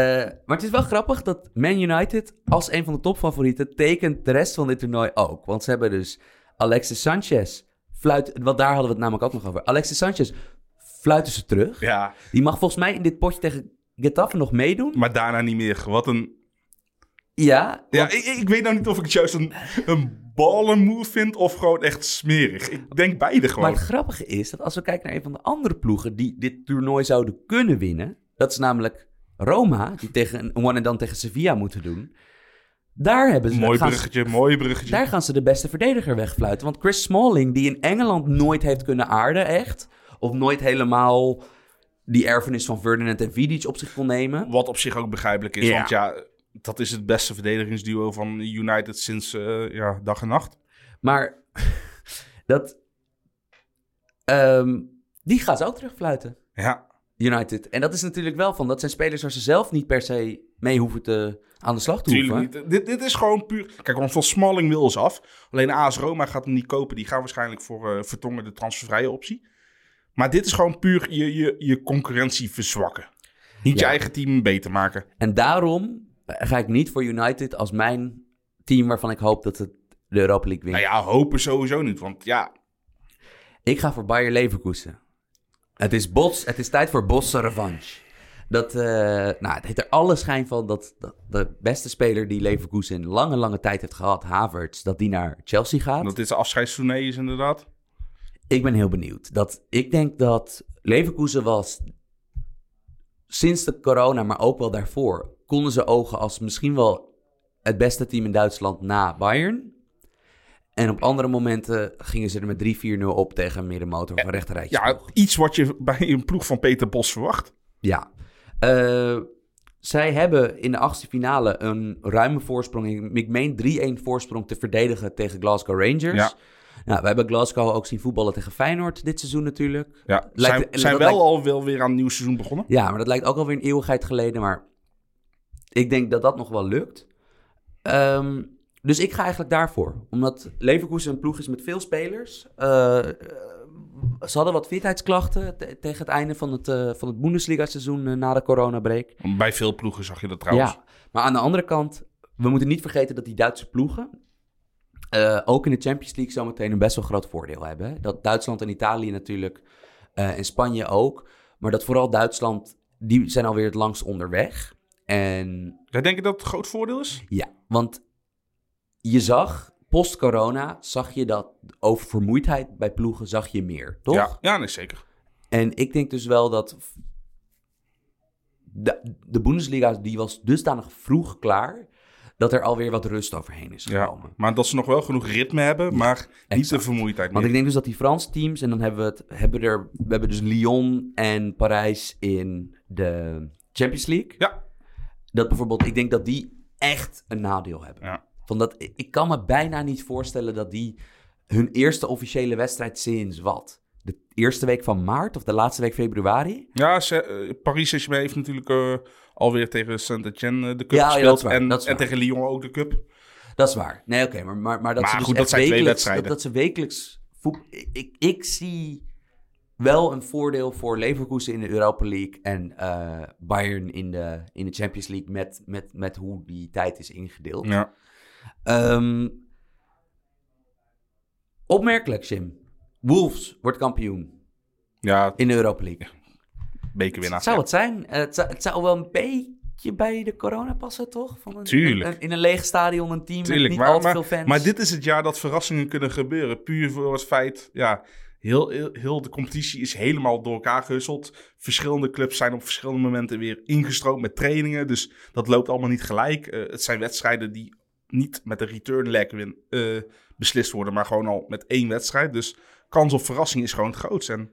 maar het is wel grappig dat Man United als een van de topfavorieten tekent de rest van dit toernooi ook. Want ze hebben dus Alexis Sanchez, fluit, want daar hadden we het namelijk ook nog over. Alexis Sanchez fluiten ze terug.
Ja,
Die mag volgens mij in dit potje tegen Getafe nog meedoen.
maar daarna niet meer. Wat een...
Ja,
Ja, ik, ik weet nou niet of ik het juist een, een ballenmove vind of gewoon echt smerig. Ik denk beide gewoon.
maar het grappige is dat als we kijken naar een van de andere ploegen die dit toernooi zouden kunnen winnen, dat is namelijk Roma, die tegen een one en dan tegen Sevilla moeten doen. Daar hebben ze
Mooi
ze-
bruggetje, mooi bruggetje.
Daar gaan ze de beste verdediger wegfluiten. Want Chris Smalling, die in Engeland nooit heeft kunnen aarden, echt. Of nooit helemaal die erfenis van Ferdinand en Vidic op zich kon nemen.
Wat op zich ook begrijpelijk is.
Ja.
Want ja, dat is het beste verdedigingsduo van United sinds eh, ja, dag en nacht.
Maar dat... ehm, die gaan ze ook terugfluiten,
Ja,
United. En dat is natuurlijk wel van, dat zijn spelers waar ze zelf niet per se mee hoeven te, aan de slag te
tuurlijk
hoeven.
niet. Dit, dit is gewoon puur... Kijk, want van Smalling wil ze af. Alleen AS Roma gaat hem niet kopen. Die gaan waarschijnlijk voor eh, Vertongen de transfervrije optie. Maar dit is gewoon puur je, je, je concurrentie verzwakken. Niet je eigen team beter maken.
En daarom ga ik niet voor United als mijn team waarvan ik hoop dat het de Europa League wint.
Nou ja, hopen sowieso niet. Want ja,
Ik ga voor Bayer Leverkusen. Het is, Bots, het is tijd voor Bosse revanche. Dat, eh, nou, het heeft er alle schijn van dat, dat de beste speler die Leverkusen in lange, lange tijd heeft gehad, Havertz, dat die naar Chelsea gaat.
dat dit de afscheidstournee is inderdaad.
Ik ben heel benieuwd. Dat, ik denk dat Leverkusen was sinds de corona, maar ook wel daarvoor, konden ze ogen als misschien wel het beste team in Duitsland na Bayern. En op andere momenten gingen ze er met 3-4-0 op tegen een middenmotor of een rechterrijtje.
Ja, iets wat je bij een ploeg van Peter Bos verwacht.
Ja. Eh, zij hebben in de achtste finale een ruime voorsprong. Ik meen 3-1 voorsprong te verdedigen tegen Glasgow Rangers.
Ja.
Nou, we hebben Glasgow ook zien voetballen tegen Feyenoord dit seizoen natuurlijk.
Ja,
Lijkt-
zijn, wel
lijkt-
al wel weer aan een nieuw seizoen begonnen.
Ja, maar dat lijkt ook alweer een eeuwigheid geleden. Maar ik denk dat dat nog wel lukt. Ehm, dus ik ga eigenlijk daarvoor. Omdat Leverkusen een ploeg is met veel spelers. Eh, ze hadden wat fitheidsklachten te- tegen het einde van het, eh, van het Bundesliga-seizoen eh, na de coronabreak.
Bij veel ploegen zag je dat trouwens.
Ja, maar aan de andere kant, we moeten niet vergeten dat die Duitse ploegen ook in de Champions League zometeen een best wel groot voordeel hebben. Dat Duitsland en Italië natuurlijk, en Spanje ook. Maar dat vooral Duitsland, die zijn alweer het langst onderweg. En
Jij denkt dat het groot voordeel is?
ja, want je zag, post-corona, zag je dat over vermoeidheid bij ploegen zag je meer, toch?
Ja, ja nee, zeker.
En ik denk dus wel dat de, de Bundesliga die was dusdanig vroeg klaar dat er alweer wat rust overheen is
Ja.
gekomen.
Maar dat ze nog wel genoeg ritme hebben, maar niet de vermoeidheid
Want ik
meer.
denk dus dat die Franse teams, en dan hebben we het, hebben er, we hebben dus Lyon en Parijs in de Champions League.
Ja,
Dat bijvoorbeeld, ik denk dat die echt een nadeel hebben.
ja.
Van dat, ik kan me bijna niet voorstellen dat die hun eerste officiële wedstrijd sinds wat? De eerste week van maart of de laatste week februari.
Ja, eh, Paris Saint-Germain heeft natuurlijk eh, alweer tegen Saint-Etienne eh, de cup
Ja,
gespeeld.
is waar,
en,
is
tegen Lyon ook de cup.
Dat is waar. Nee, oké, maar, maar, maar dat
Maar
ze dus
goed, dat
echt
zijn twee
wekelijks,
wedstrijden.
Dat, dat ze wekelijks... voet- ik, ik, ik zie wel een voordeel voor Leverkusen in de Europa League en eh, Bayern in de, in de Champions League met, met, met hoe die tijd is ingedeeld.
Ja.
Ehm, opmerkelijk, Jim. Wolves wordt kampioen
ja,
in de Europa League.
bekerwinnaar.
Zou
Ja.
het zijn? Eh, het, zou, het zou wel een beetje bij de corona passen, toch? Van een,
Tuurlijk.
een- in een leeg stadion, een team
Tuurlijk,
met niet
maar,
al te
maar,
veel fans.
maar dit is het jaar dat verrassingen kunnen gebeuren. Puur voor het feit, ja, heel, heel, heel de competitie is helemaal door elkaar gehusteld. Verschillende clubs zijn op verschillende momenten weer ingestroomd met trainingen. Dus dat loopt allemaal niet gelijk. Eh, het zijn wedstrijden die niet met een return leg win eh, beslist worden, maar gewoon al met één wedstrijd. Dus kans op verrassing is gewoon het grootst. En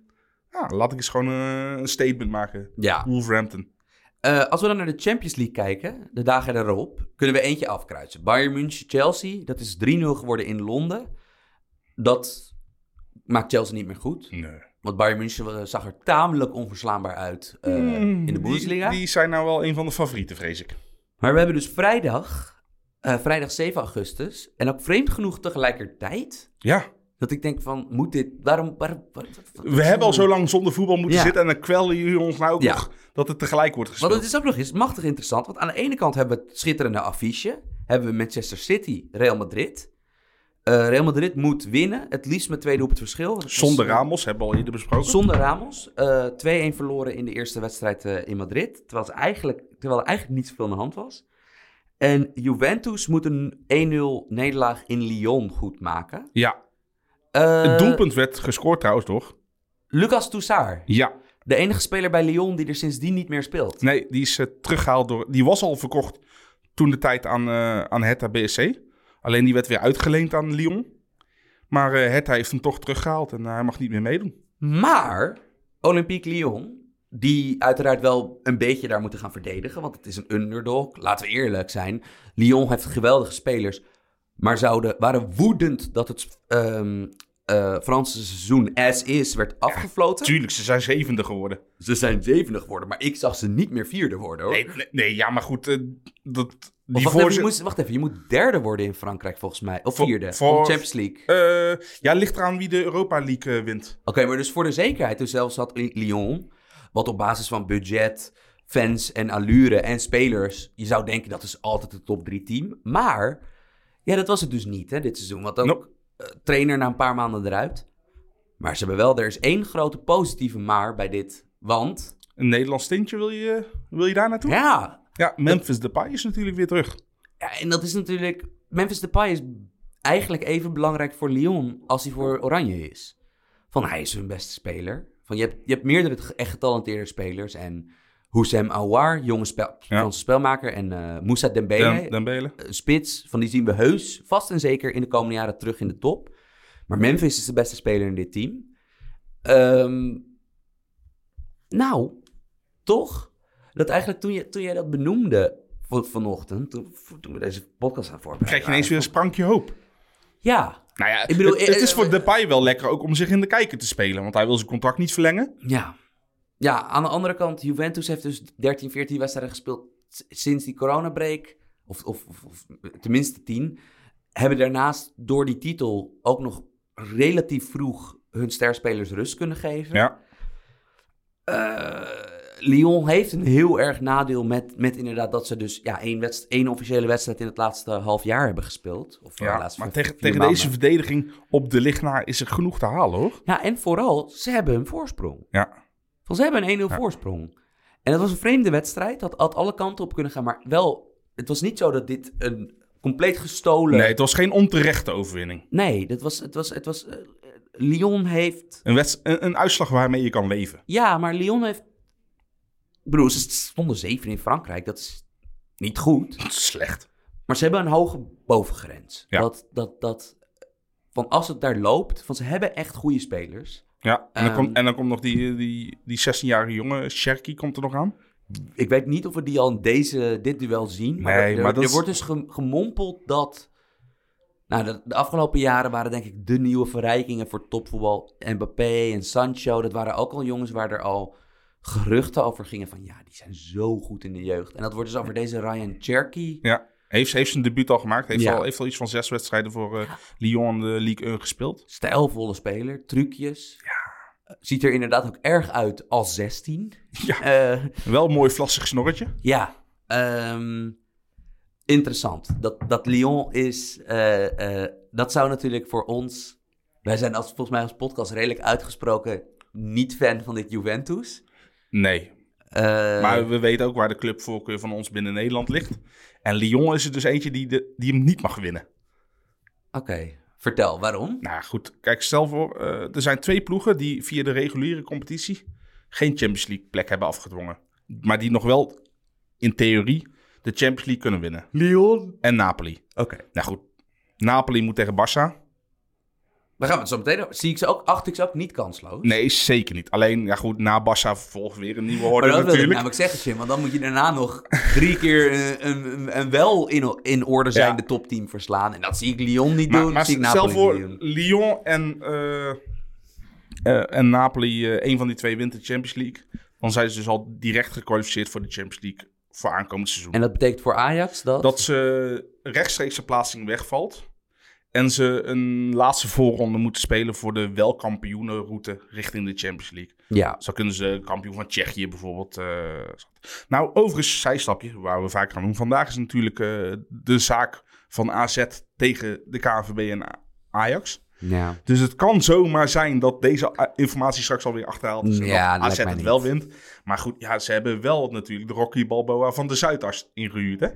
ja, laat ik eens gewoon eh, een statement maken.
Ja.
Wolverhampton.
Eh, als we dan naar de Champions League kijken, de dagen erop, kunnen we eentje afkruisen. Bayern München, Chelsea, dat is 3-0 geworden in Londen. Dat maakt Chelsea niet meer goed.
Nee.
Want Bayern München eh, zag er tamelijk onverslaanbaar uit eh, in de Bundesliga.
Die, zijn nou wel een van de favorieten, vrees ik.
Maar we hebben dus vrijdag, eh, vrijdag 7 augustus, en ook vreemd genoeg tegelijkertijd,
Ja.
dat ik denk van, moet dit, waarom... waarom, waarom-
We hebben al zo lang zonder voetbal moeten
Ja.
zitten en dan kwellen jullie ons nou ook
Ja.
nog dat het tegelijk wordt gespeeld.
Want het is ook nog eens machtig interessant. Want aan de ene kant hebben we het schitterende affiche. Hebben we Manchester City, Real Madrid. Eh, Real Madrid moet winnen. Het liefst met twee doelpunten verschil. Dat
Zonder
eh,
Ramos, hebben we al eerder besproken.
Zonder Ramos. Eh 2-1 verloren in de eerste wedstrijd in Madrid. Terwijl, eigenlijk, terwijl er eigenlijk niet zoveel aan de hand was. En Juventus moet een 1-0 nederlaag in Lyon goed maken.
Ja, het doelpunt werd gescoord trouwens, toch?
Lucas Toussaint.
Ja.
De enige speler bij Lyon die er sindsdien niet meer speelt.
Nee, die is eh, teruggehaald door... Die was al verkocht toen de tijd aan, aan Hertha BSC. Alleen die werd weer uitgeleend aan Lyon. Maar Hertha heeft hem toch teruggehaald en eh, hij mag niet meer meedoen.
Maar Olympique Lyon, die uiteraard wel een beetje daar moeten gaan verdedigen, want het is een underdog. Laten we eerlijk zijn. Lyon heeft geweldige spelers, maar zouden, waren woedend dat het ehm, eh, Franse seizoen as is werd afgefloten.
Tuurlijk, ze zijn zevende geworden.
Ze zijn zevende geworden, maar ik zag ze niet meer vierde worden hoor.
Nee, nee, nee, ja, maar goed. dat, die
wacht, even, je moest, wacht even, je moet derde worden in Frankrijk volgens mij. Of vierde,
voor-
voor Champions League.
Eh, ja, ligt eraan wie de Europa League eh, wint.
Oké, maar dus voor de zekerheid, dus zelfs had Lyon, wat op basis van budget, fans en allure en spelers, je zou denken dat is altijd de top drie team. Maar, ja, dat was het dus niet hè, dit seizoen. Want ook
Nope.
eh, trainer na een paar maanden eruit. Maar ze hebben wel, er is één grote positieve maar bij dit. Want,
Een Nederlands tintje, wil je, wil je daar naartoe?
ja,
Ja, Memphis Depay is natuurlijk weer terug.
ja, en dat is natuurlijk, Memphis Depay is eigenlijk even belangrijk voor Lyon als hij voor Oranje is. Van hij is hun beste speler. Van je hebt, je hebt meerdere echt getalenteerde spelers. En Houssem Aouar, jonge spel, Franse spelmaker. En eh Moussa Dembele,
Dembele.
een spits. Van die zien we heus vast en zeker in de komende jaren terug in de top. Maar Memphis is de beste speler in dit team. Ehm, nou, toch? Dat eigenlijk toen, je, toen jij dat benoemde van, vanochtend, toen, toen we deze podcast aan voorbereiden.
Krijg je ineens weer een sprankje hoop.
Ja,
Nou ja,
Ik bedoel,
het, het
eh,
is voor
eh,
Depay wel lekker ook om zich in de kijker te spelen. Want hij wil zijn contract niet verlengen.
Ja. Ja, aan de andere kant, Juventus heeft dus 13, 14 wedstrijden gespeeld sinds die coronabreak. Of, of, of, of tenminste 10. Hebben daarnaast door die titel ook nog relatief vroeg hun sterspelers rust kunnen geven.
Ja.
Eh, Lyon heeft een heel erg nadeel met, met inderdaad dat ze dus ja, één, wedst- één officiële wedstrijd in het laatste half jaar hebben gespeeld. Of eh,
ja maar tegen, tegen
maanden.
deze verdediging op de lichtnaar is er genoeg te halen hoor.
Ja, en vooral, ze hebben een voorsprong.
Ja.
Ze hebben een 1-0 voorsprong. En het was een vreemde wedstrijd. Dat had alle kanten op kunnen gaan. Maar wel, het was niet zo dat dit een compleet gestolen...
Nee, het was geen onterechte overwinning.
Nee, dat was, het was... Het was eh, Lyon heeft...
Een, wedst- een, een uitslag waarmee je kan leven.
Ja, maar Lyon heeft... Ik bedoel, ze stonden zeven in Frankrijk. Dat is niet goed.
Slecht.
Maar ze hebben een hoge bovengrens.
Ja.
Dat, dat, dat... Van als het daar loopt... Van ze hebben echt goede spelers.
Ja, en dan,
Ehm.
komt, en dan komt nog die, die, die 16-jarige jongen, Sherky, komt er nog aan.
Ik weet niet of we die al in deze, dit duel zien. Maar,
Nee,
er,
maar
er wordt dus gem- gemompeld dat Nou, de, de afgelopen jaren waren denk ik de nieuwe verrijkingen voor topvoetbal. Mbappé en Sancho, dat waren ook al jongens waar er al geruchten over gingen van... ja, die zijn zo goed in de jeugd. En dat wordt dus over deze Ryan Cherky.
Ja. Heeft, heeft zijn debuut al gemaakt. Heeft,
Ja.
al, heeft al iets van zes wedstrijden voor eh, Lyon in de Ligue 1 gespeeld.
Stijlvolle speler, trucjes. Eh, Ziet er inderdaad ook erg uit als 16.
Ja.
Eh,
Wel een mooi vlassig snorretje.
Ja, ehm, interessant. Dat, dat Lyon is, eh, eh, dat zou natuurlijk voor ons... Wij zijn als, volgens mij als podcast redelijk uitgesproken niet fan van dit Juventus.
Nee.
Eh,
Maar we weten ook waar de clubvoorkeur van ons binnen Nederland ligt. En Lyon is er dus eentje die, de, die hem niet mag winnen.
Oké, vertel, waarom?
Nou goed, kijk, stel voor, eh, er zijn twee ploegen die via de reguliere competitie geen Champions League plek hebben afgedwongen. Maar die nog wel in theorie de Champions League kunnen winnen.
Lyon?
En Napoli.
Oké.
Nou goed, Napoli moet tegen Barça.
Daar gaan we het zo meteen over. Zie ik ze ook, acht ik ze ook niet kansloos?
Nee, zeker niet. Alleen, ja goed, na Barça volgt weer een nieuwe
Maar
orde
dat wil ik
natuurlijk.
namelijk zeggen, Jim. Want dan moet je daarna nog drie keer een, een, een wel in, in orde zijnde
Ja.
topteam verslaan. En dat zie ik Lyon niet
Maar,
doen.
maar
zie ik
stel
Napoli
voor,
niet doen.
Lyon en, eh, eh, en Napoli, eh een van die twee wint de Champions League. Dan zijn ze dus al direct gekwalificeerd voor de Champions League voor aankomend seizoen.
En dat betekent voor Ajax dat...
Dat ze rechtstreeks plaatsing wegvalt. En ze een laatste voorronde moeten spelen voor de welkampioenenroute richting de Champions League.
Ja,
Zo kunnen ze kampioen van Tsjechië bijvoorbeeld. eh, nou, overigens, zijstapje, waar we vaak gaan doen. Vandaag is natuurlijk eh, de zaak van AZ tegen de KNVB en Ajax.
ja.
Dus het kan zomaar zijn dat deze a- informatie straks alweer achterhaald is. En
Ja,
AZ het wel wint. Maar goed, ja, ze hebben wel natuurlijk de Rocky Balboa van de Zuidas ingehuurd, hè?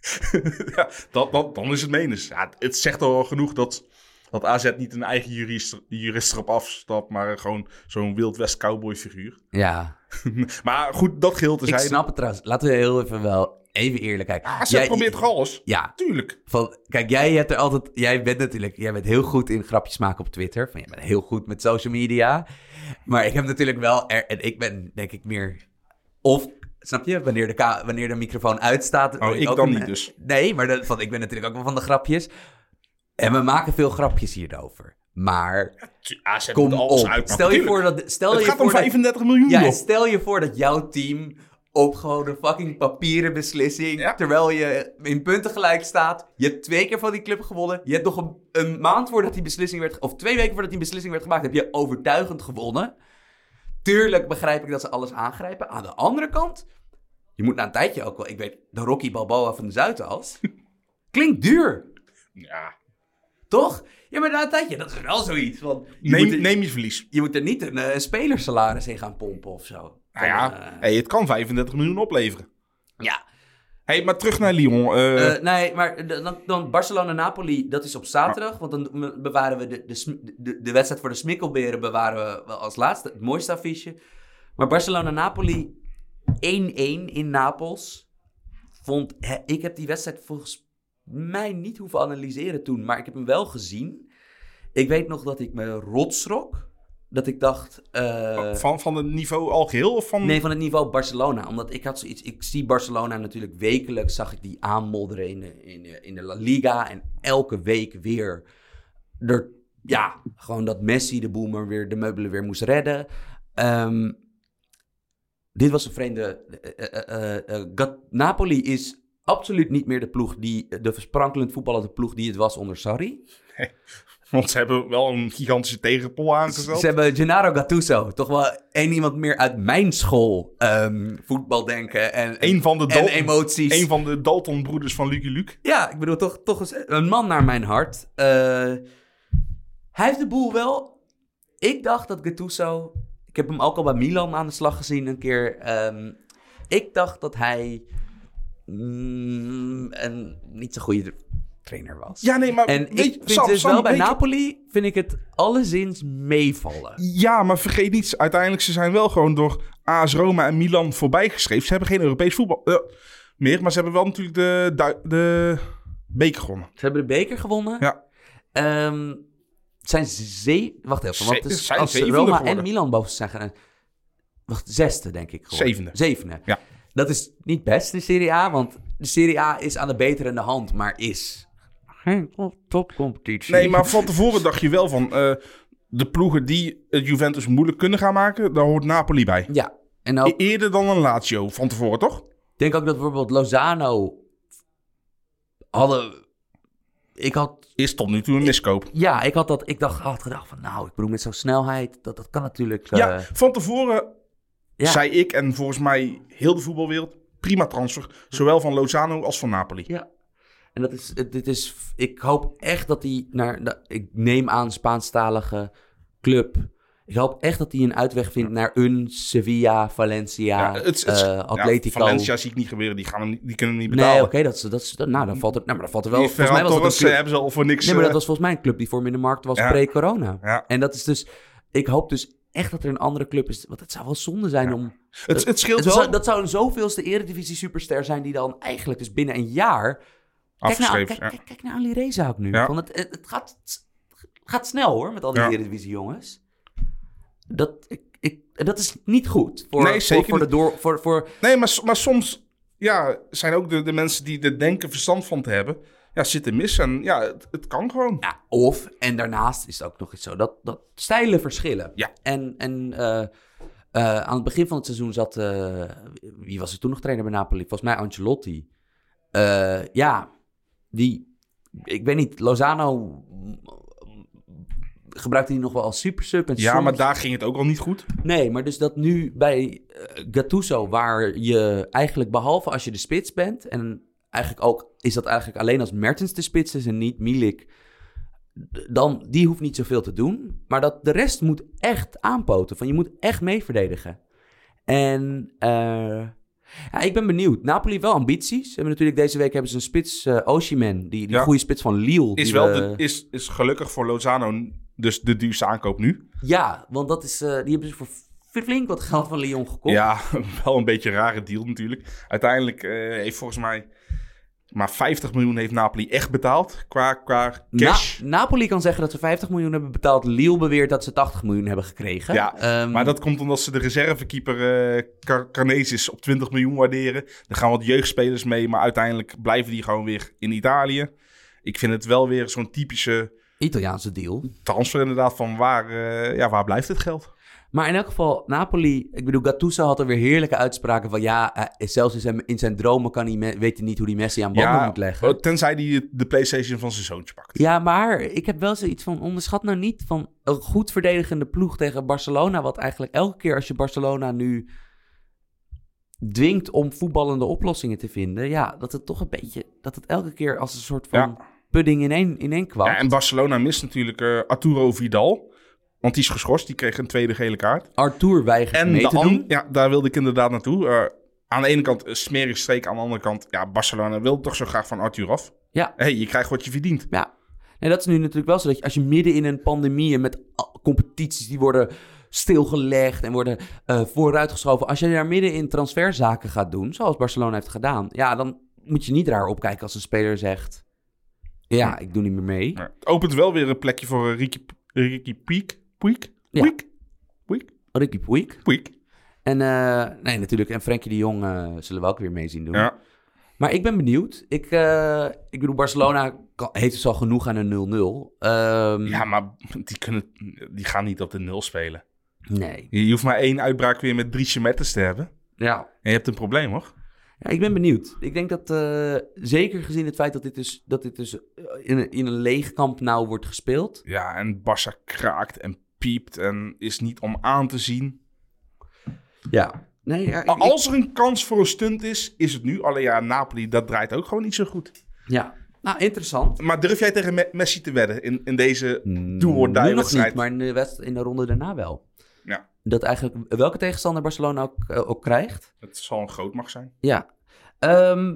ja, dat, dat, dan is het menens. Ja, het zegt al genoeg dat, dat AZ niet een eigen jurist, jurist erop afstapt, maar gewoon zo'n Wild West cowboy figuur.
ja.
Maar goed, dat te
Ik snap het trouwens. Laten we heel even wel even eerlijk kijken.
AZ
Jij-
probeert toch alles?
Ja,
Tuurlijk.
van, kijk, jij hebt er altijd... Jij bent natuurlijk... Jij bent heel goed in grapjes maken op Twitter. Van, jij bent heel goed met social media. Maar ik heb natuurlijk wel... Er, en ik ben denk ik meer... Of, snap je? Wanneer de, ka- wanneer de microfoon uitstaat...
Oh, ik
ook
dan niet dus.
Nee, maar dat, van, ik ben natuurlijk ook wel van de grapjes. En we maken veel grapjes hierover. Maar
AZ
kom
alles
op.
uit.
Stel je voor dat... Stel
Het
je
gaat
voor
om
dat-
35 miljoen,
Ja, stel je voor dat jouw team op gewoon een fucking papieren beslissing,
Ja.
terwijl je in punten gelijk staat, je hebt twee keer van die club gewonnen, je hebt nog een, een maand voordat die beslissing werd, of twee weken voordat die beslissing werd gemaakt, heb je overtuigend gewonnen. Tuurlijk begrijp ik dat ze alles aangrijpen. Aan de andere kant, je moet na een tijdje ook wel, ik weet, de Rocky Balboa van de Zuidas, klinkt duur,
Ja.
toch? Ja, maar na een tijdje, dat is wel zoiets je,
Neem,
er,
je verlies.
je moet er niet een, eh, spelersalaris in gaan pompen of zo.
Nou ja,
eh,
hey, het kan 35 miljoen opleveren.
ja,
hey, maar terug naar Lyon. eh,
nee, maar dan, dan Barcelona-Napoli, dat is op zaterdag. Want dan bewaren we de, de, de, de wedstrijd voor de smikkelberen bewaren we wel als laatste. Het mooiste affiche. Maar Barcelona-Napoli 1-1 in Napels. Vond, ik heb die wedstrijd volgens mij niet hoeven analyseren toen. Maar ik heb hem wel gezien. Ik weet nog dat ik me rotsrok. Dat ik dacht... eh,
van, van het niveau al geheel? Of van...
Nee, van het niveau Barcelona. Omdat ik had zoiets... Ik zie Barcelona natuurlijk wekelijks... zag ik die aanmodderen in de, in de, in de La Liga. En elke week weer... Er, ja, gewoon dat Messi de boel maar weer... de meubelen weer moest redden. Ehm, dit was een vreemde... eh, eh, eh, Napoli is absoluut niet meer de ploeg die... de versprankelend voetballende ploeg die het was onder Sarri.
Want ze hebben wel een gigantische tegenpol aangesteld.
Ze hebben Gennaro Gattuso. Toch wel één iemand meer uit mijn school ehm, voetbal denken. En,
Een van de,
en
Dalton,
emoties.
een van de Dalton-broeders van Lucky Luke.
Ja, ik bedoel, toch, toch eens een man naar mijn hart. Hij heeft de boel wel... Ik dacht dat Gattuso... Ik heb hem ook al bij Milan aan de slag gezien een keer. Ehm, ik dacht dat hij mm, een niet zo goede trainer was.
Ja, nee, maar...
En
weet
ik
je,
vind
Sam,
dus
Sam,
wel bij Napoli... vind ik het alleszins meevallen.
Ja, maar vergeet niet, uiteindelijk ze zijn wel gewoon door AS Roma en Milan voorbijgeschreven. Ze hebben geen Europees voetbal eh, meer, maar ze hebben wel natuurlijk de, de beker gewonnen.
Ze hebben de beker gewonnen.
Ja.
Ehm, zijn ze... Wacht even, want het is,
zijn
als Roma en. Milan boven zijn gaan... Wacht, zesde denk ik geworden.
Zevende.
Zevende.
Ja.
Dat is niet best, de Serie A, want de Serie A is aan de beterende hand, maar is geen top- topcompetitie.
Nee, maar van tevoren dacht je wel van... eh, de ploegen die het Juventus moeilijk kunnen gaan maken... daar hoort Napoli bij.
Ja, en ook,
E- Eerder dan een Lazio van tevoren, toch?
ik denk ook dat bijvoorbeeld Lozano hadden... Ik had
Is tot nu toe een miskoop.
Ja, ik had dat. Ik dacht, had gedacht van, nou, ik bedoel met zo'n snelheid, dat, dat kan natuurlijk. eh,
Ja, van tevoren
ja.
zei ik en volgens mij heel de voetbalwereld... prima transfer, zowel van Lozano als van Napoli.
Ja. En dat is, dit is, ik hoop echt dat hij naar, ik neem aan Spaanstalige club. Ik hoop echt dat hij een uitweg vindt naar een Sevilla, Valencia,
het, het, het-
eh,
ja,
Atletico.
Valencia zie ik niet gebeuren, die, gaan hem, die kunnen hem niet
nee,
betalen.
oké, dat, dat nou, dan valt er, nou, maar dan valt er wel.
Die
Volgens mij was dat een club.
eh, hebben ze al voor niks...
Nee, maar dat
eh,
was volgens mij een club die voor in de markt was
Ja.
pre-corona.
ja.
En dat is dus, ik hoop dus echt dat er een andere club is. Want het zou wel zonde zijn om
het, het scheelt wel
zou, dat zou een zoveelste eredivisie superster zijn die dan eigenlijk dus binnen een jaar... Kijk naar,
afgeschreven.
kijk,
ja.
kijk, kijk naar Ali Reza ook nu.
Ja.
Van het, het, gaat, gaat snel hoor, met al die eredivisie jongens. Dat, ik, ik, dat is niet goed voor,
Nee,
voor,
zeker
voor, de
niet.
door, voor, voor...
Nee, maar, maar soms ja, zijn ook de, de mensen die er denken verstand van te hebben... Ja, zitten mis en ja, het, het kan gewoon.
Ja, of, en daarnaast is het ook nog eens zo, dat, dat stijlen verschillen.
Ja.
En, en eh, eh, aan het begin van het seizoen zat, eh, wie was er toen nog trainer bij Napoli? Volgens mij Ancelotti. Ja, die, ik weet niet, Lozano gebruikte die nog wel als super sub. En
Ja,
soms-
maar daar ging het ook al niet goed.
Nee, maar dus dat nu bij eh, Gattuso, waar je eigenlijk behalve als je de spits bent, en eigenlijk ook is dat eigenlijk alleen als Mertens de spits is en niet Milik, dan die hoeft niet zoveel te doen, maar dat de rest moet echt aanpoten, van je moet echt mee verdedigen. En eh, ja, ik ben benieuwd. Napoli heeft wel ambities. Ze hebben natuurlijk deze week hebben ze een spits, Osimhen, die, die
Ja.
goede spits van Lille.
Is, wel
we-
de, is, is gelukkig voor Lozano dus de duurste aankoop nu.
Ja, want dat is, eh, die hebben ze voor flink wat geld van Lyon gekocht.
Ja, wel een beetje een rare deal natuurlijk. Uiteindelijk eh, heeft volgens mij maar 50 miljoen heeft Napoli echt betaald qua, qua cash.
Na- Napoli kan zeggen dat ze 50 miljoen hebben betaald. Lille beweert dat ze 80 miljoen hebben gekregen.
Ja,
Ehm,
Maar dat komt omdat ze de reservekeeper Car- Carnesis op 20 miljoen waarderen. Er gaan wat jeugdspelers mee, maar uiteindelijk blijven die gewoon weer in Italië. Ik vind het wel weer zo'n typische
Italiaanse deal.
transfer inderdaad van waar, eh, ja, waar blijft het geld?
Maar in elk geval, Napoli... Ik bedoel, Gattuso had er weer heerlijke uitspraken van... Ja, hij- zelfs in zijn, in zijn dromen kan hij weet hij niet hoe hij Messi aan banden moet leggen.
oh, tenzij hij de Playstation van zijn zoontje pakt.
Ja, maar ik heb wel zoiets van... Onderschat nou niet van een goed verdedigende ploeg tegen Barcelona... wat eigenlijk elke keer als je Barcelona nu dwingt om voetballende oplossingen te vinden... Ja, dat het toch een beetje... Dat het elke keer als een soort van
Ja.
pudding in één, in één kwam.
Ja, en Barcelona mist natuurlijk eh, Arturo Vidal. Want die is geschorst, die kreeg een tweede gele kaart.
Arthur weigert
En
mee
de
te doen.
ja, daar wilde ik inderdaad naartoe. Eh, aan de ene kant een smerig streek, aan de andere kant... Ja, Barcelona wil toch zo graag van Arthur af.
Ja.
hey, je krijgt wat je verdient.
Ja, en dat is nu natuurlijk wel zo dat je, als je midden in een pandemie en met competities die worden stilgelegd en worden eh, vooruitgeschoven, als je daar midden in transferzaken gaat doen, zoals Barcelona heeft gedaan, ja, dan moet je niet raar opkijken als een speler zegt, ja, ik doe niet meer mee.
Ja, het opent wel weer een plekje voor Ricky, Ricky Puig. Puig? Puig? Puig?
Ricky Puig.
Puig.
En eh, nee, natuurlijk, en Frenkie de Jong eh, zullen we ook weer mee zien doen.
Ja.
Maar ik ben benieuwd. Ik, eh, ik bedoel, Barcelona kan- heeft dus al genoeg aan een 0-0. Ehm,
ja, maar die, kunnen, die gaan niet op de nul spelen.
Nee.
Je hoeft maar één uitbraak weer met drie chemettes te hebben.
Ja.
En je hebt een probleem, hoor.
Ja, ik ben benieuwd. Ik denk dat, zeker gezien het feit dat dit dus, dat dit dus in, een, in een leeg kamp nou wordt gespeeld.
Ja, en Barça kraakt en piept en is niet om aan te zien.
Ja. Nee, ja, ik-
Maar Als er een kans voor een stunt is, is het nu. Alleen ja, Napoli, dat draait ook gewoon niet zo goed.
ja. Nou, interessant.
Maar durf jij tegen Me- Messi te wedden in, in deze do or die
nu nog
wedstrijd?
niet, maar in de, wedst- in de ronde daarna wel.
Ja.
Dat eigenlijk welke tegenstander Barcelona ook, eh, ook krijgt.
Het zal een groot mag zijn.
Ja. Ehm,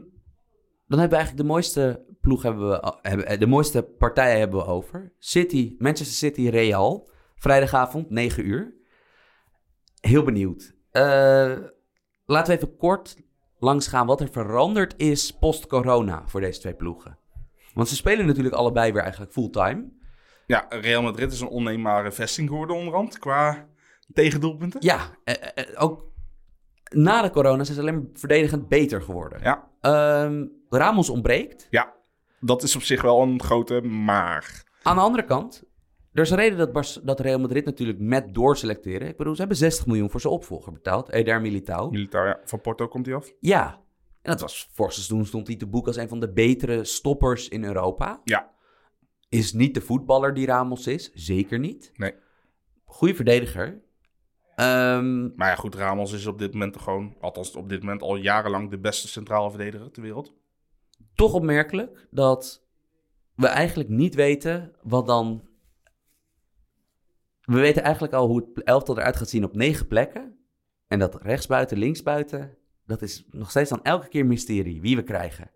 dan hebben we eigenlijk de mooiste ploeg hebben we, hebben, eh, de mooiste partijen hebben we over. City, Manchester City, Real. Vrijdagavond, 9 uur. Heel benieuwd. Eh, laten we even kort langsgaan wat er veranderd is post-corona voor deze twee ploegen. Want ze spelen natuurlijk allebei weer eigenlijk fulltime.
Ja, Real Madrid is een onneembare vesting geworden onderhand qua tegendoelpunten.
Ja, eh, eh, ook na de corona zijn ze alleen maar verdedigend beter geworden.
Ja,
Ehm, Ramos ontbreekt.
ja. dat is op zich wel een grote maar.
Aan de andere kant, er is een reden dat, dat Real Madrid natuurlijk met doorselecteren. Ik bedoel, ze hebben 60 miljoen voor zijn opvolger betaald. Eder Militao.
Militair, ja. Van Porto komt hij af.
Ja. En dat was, vorig seizoen stond hij te boek als een van de betere stoppers in Europa.
Ja.
Is niet de voetballer die Ramos is. Zeker niet.
Nee.
Goeie verdediger. Ehm,
Maar ja, goed, Ramos is op dit moment gewoon, althans op dit moment al jarenlang de beste centrale verdediger ter wereld.
toch opmerkelijk dat we eigenlijk niet weten wat dan. We weten eigenlijk al hoe het elftal eruit gaat zien op negen plekken. En dat rechtsbuiten, linksbuiten, dat is nog steeds dan elke keer mysterie wie we krijgen.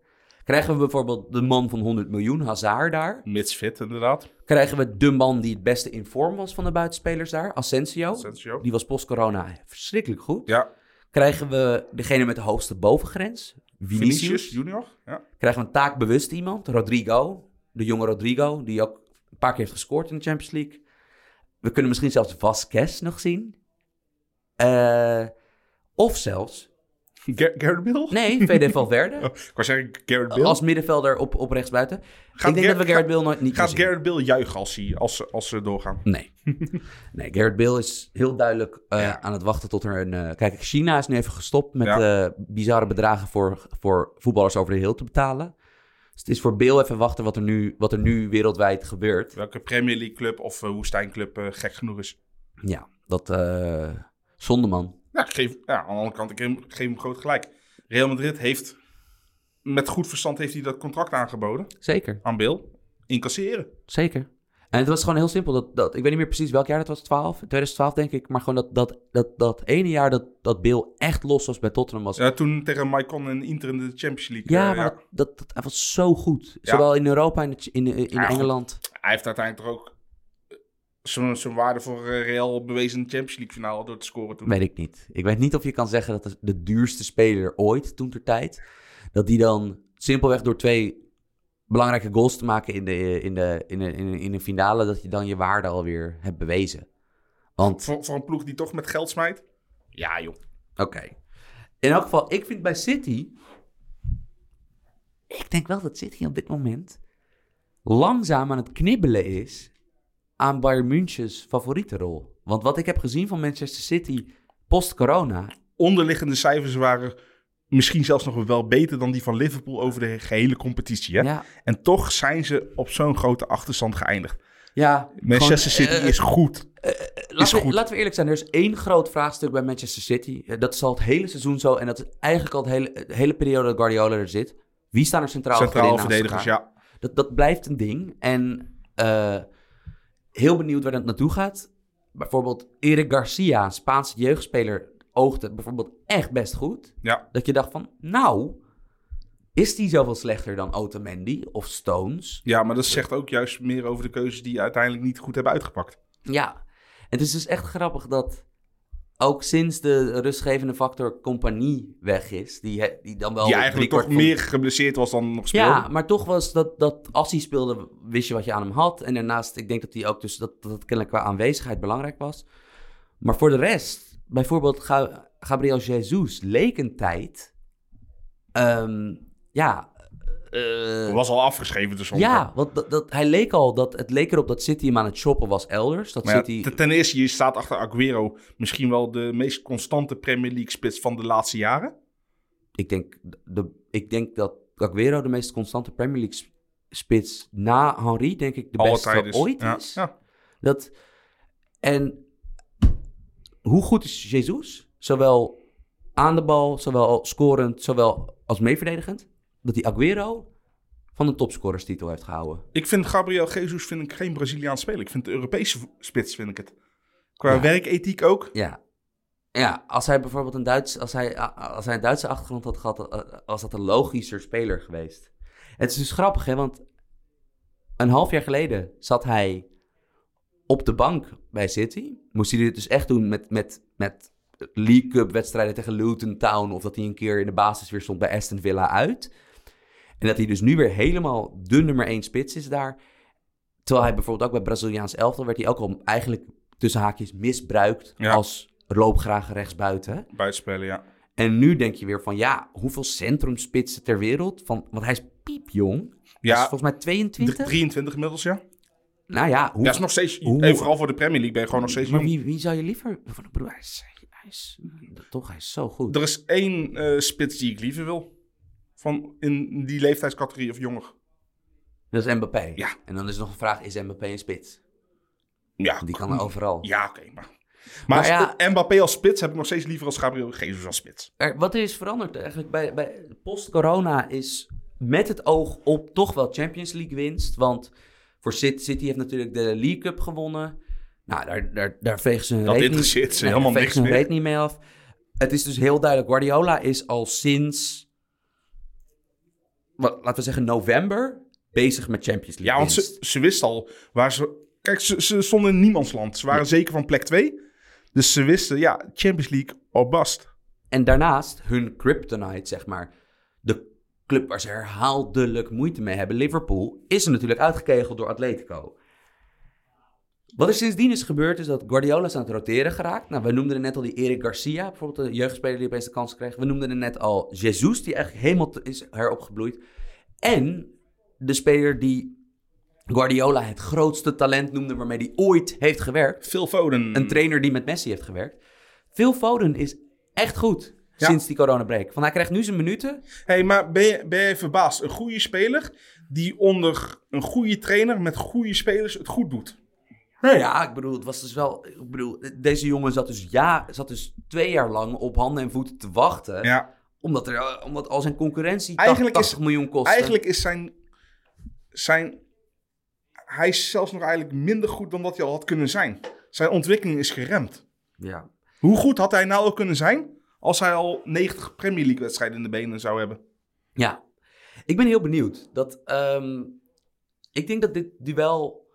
Krijgen we bijvoorbeeld de man van 100 miljoen, Hazard daar?
Mits fit, inderdaad.
Krijgen we de man die het beste in vorm was van de buitenspelers daar, Asensio?
Asensio.
Die was post-corona verschrikkelijk goed.
Ja,
Krijgen we degene met de hoogste bovengrens, Vinicius?
Vinicius Junior. Ja.
krijgen we een taakbewust iemand, Rodrigo. De jonge Rodrigo, die ook een paar keer heeft gescoord in de Champions League. We kunnen misschien zelfs Vasquez nog zien. Eh, of zelfs,
Gar- Gareth Bale?
nee, VD Valverde.
Oh, ik wou zeggen Bale.
als middenvelder op, op rechtsbuiten.
Gaat
ik denk dat we Gareth Bale nooit niet
Gaat. Gareth Bale juichen als, hij, als, ze- als ze doorgaan?
Nee. nee, Gareth Bale is heel duidelijk eh,
Ja.
aan het wachten tot er een... eh, kijk, China is nu even gestopt met
Ja.
bizarre bedragen voor, voor voetballers over de heel te betalen. Dus het is voor Bale even wachten wat er nu, wat er nu wereldwijd gebeurt.
Welke Premier League club of eh, woestijnclub eh, gek genoeg is?
Ja, dat... eh zonde, man.
Ja, ik geef, ja, aan de andere kant, ik geef, hem- geef hem groot gelijk. Real Madrid heeft, met goed verstand heeft hij dat contract aangeboden
Zeker,
aan Bale. Incasseren.
zeker. En het was gewoon heel simpel. Dat, dat, ik weet niet meer precies welk jaar dat was, 12, 2012 denk ik. Maar gewoon dat, dat, dat, dat ene jaar dat, dat Bill echt los was bij Tottenham was.
Ja, toen tegen Maicon en Inter in de Champions League.
Ja,
eh,
maar Dat, dat, dat- hij was zo goed.
Ja.
Zowel in Europa en in, in, in
goed.
Engeland.
Hij heeft uiteindelijk toch ook eh, zijn zijn waarde voor eh, Real bewezen in de Champions League finale door te scoren toen.
Weet ik niet. Ik weet niet of je kan zeggen dat de duurste speler ooit, toen ter tijd, dat die dan simpelweg door twee belangrijke goals te maken in de, in de, in de, in de, in de finale, dat je dan je waarde alweer hebt bewezen. Want
Voor, voor een ploeg die toch met geld smijt? Ja, joh.
Oké. In elk geval, ik vind bij City. Ik denk wel dat City op dit moment langzaam aan het knibbelen is aan Bayern Münchens favoriete rol. Want wat ik heb gezien van Manchester City post-corona.
Onderliggende cijfers waren misschien zelfs nog wel beter dan die van Liverpool over de gehele competitie. Hè?
Ja,
En toch zijn ze op zo'n grote achterstand geëindigd.
ja
Manchester
gewoon,
City
eh,
is goed.
laten, we,
goed.
laten we eerlijk zijn, er is één groot vraagstuk bij Manchester City. Eh, Dat is al het hele seizoen zo. En dat is eigenlijk al het hele, de hele periode dat Guardiola er zit. Wie staan er centraal naast
verdedigers, ja.
Dat, dat blijft een ding. En eh, heel benieuwd waar dat naartoe gaat. Bijvoorbeeld Eric Garcia, Spaanse jeugdspeler, oogde bijvoorbeeld echt best goed.
ja.
Dat je dacht van, nou, is die zoveel slechter dan Otamendi of Stones?
Ja, maar dat zegt ook juist meer over de keuzes die uiteindelijk niet goed hebben uitgepakt.
Ja, het is dus echt grappig dat ook sinds de rustgevende factor compagnie weg is, die, he- die dan wel...
die eigenlijk toch
van-
meer geblesseerd was dan nog speelde.
Ja, maar toch was dat, dat als hij speelde, wist je wat je aan hem had. En daarnaast, ik denk dat hij ook dus dat, dat het kennelijk qua aanwezigheid belangrijk was. Maar voor de rest, bijvoorbeeld Ga- Gabriel Jesus leek een tijd. ehm, ja. eh,
was al afgeschreven dus
ja, want dat, dat, hij leek al dat het leek erop dat City hem aan het shoppen was elders. Dat
ja,
City,
ten- eerste, je staat achter Aguero misschien wel de meest constante Premier League spits van de laatste jaren.
ik, denk, de, ik denk dat Aguero de meest constante Premier League sp- spits na Henry, denk ik, de
Alle
beste
tijden.
ooit
ja.
is.
Ja.
Dat, en hoe goed is Jesus? Zowel aan de bal, zowel scorend, zowel als meeverdedigend. Dat hij Aguero van de topscorerstitel heeft gehouden.
Ik vind Gabriel Jesus vind ik geen Braziliaans speler. Ik vind de Europese spits vind ik het. Qua
Ja.
werkethiek ook.
Ja. Ja, als hij bijvoorbeeld een Duits, als hij, als hij een Duitse achtergrond had gehad, eh, was dat een logischer speler geweest. Het is dus grappig, hè, want een half jaar geleden zat hij op de bank bij City. Moest hij dit dus echt doen met, met, met League Cup wedstrijden tegen Luton Town, of dat hij een keer in de basis weer stond bij Aston Villa uit. En dat hij dus nu weer helemaal de nummer één spits is daar. Terwijl hij bijvoorbeeld ook bij Braziliaans elftal werd hij ook al eigenlijk tussen haakjes misbruikt
Ja.
als loopgraag rechtsbuiten.
Buitenspelen, ja.
En nu denk je weer van ja, hoeveel centrumspitsen ter wereld? Van, want hij is piep piepjong.
Ja.
Is volgens mij 22.
23 inmiddels, ja.
Nou ja, hoe,
Ja, is nog steeds...
hoe-
vooral voor de Premier League ben je gewoon nog steeds
maar
jong.
wie, wie zou je liever... De broer, hij is, hij is... Toch, hij is zo goed.
Er is één eh, spits die ik liever wil. Van in die leeftijdscategorie of jonger.
Dat is Mbappé.
Ja.
En dan is nog een vraag, is Mbappé een spits?
Ja,
Die kan er overal.
Ja, oké. maar maar,
Maar
als-
ja-
Mbappé als spits heb ik nog steeds liever als Gabriel Jesus als spits.
Er, wat er is veranderd eigenlijk bij, bij post-corona is met het oog op toch wel Champions League winst. Want voor City, City heeft natuurlijk de League Cup gewonnen. Nou, daar, daar, daar vegen ze hun
Dat
reet
interesseert
niet,
ze helemaal niks
hun reet niet mee af. Het is dus heel duidelijk, Guardiola is al sinds, wat, laten we zeggen november, bezig met Champions League
Ja, want ze, ze wisten al waar ze... Kijk, ze, ze stonden in niemandsland. Ze waren zeker van plek 2. Dus ze wisten, ja, Champions League or bust.
En daarnaast hun kryptonite, zeg maar. De club waar ze herhaaldelijk moeite mee hebben, Liverpool, is er natuurlijk uitgekegeld door Atletico. Wat er sindsdien is gebeurd, is dat Guardiola is aan het roteren geraakt. Nou, we noemden er net al die Eric Garcia, bijvoorbeeld de jeugdspeler die opeens de kans kreeg. We noemden er net al Jesus, die eigenlijk helemaal is heropgebloeid. En de speler die Guardiola het grootste talent noemde waarmee hij ooit heeft gewerkt.
Phil Foden.
Een trainer die met Messi heeft gewerkt. Phil Foden is echt goed
Ja.
sinds die coronabreak. Van hij krijgt nu zijn minuten.
hey, maar ben je, ben je verbaasd? Een goede speler die onder een goede trainer met goede spelers het goed doet.
Ja, ik bedoel, het was dus wel. Ik bedoel, deze jongen zat dus, ja, zat dus twee jaar lang op handen en voeten te wachten.
Ja.
Omdat, er, omdat al zijn concurrentie
Eigenlijk
80
is-
miljoen kostte.
Eigenlijk is zijn, zijn... Hij is zelfs nog eigenlijk minder goed dan dat hij al had kunnen zijn. Zijn ontwikkeling is geremd.
Ja.
Hoe goed had hij nou al kunnen zijn als hij al 90 Premier League wedstrijden in de benen zou hebben?
ja. Ik ben heel benieuwd. Dat, ehm, ik denk dat dit duel.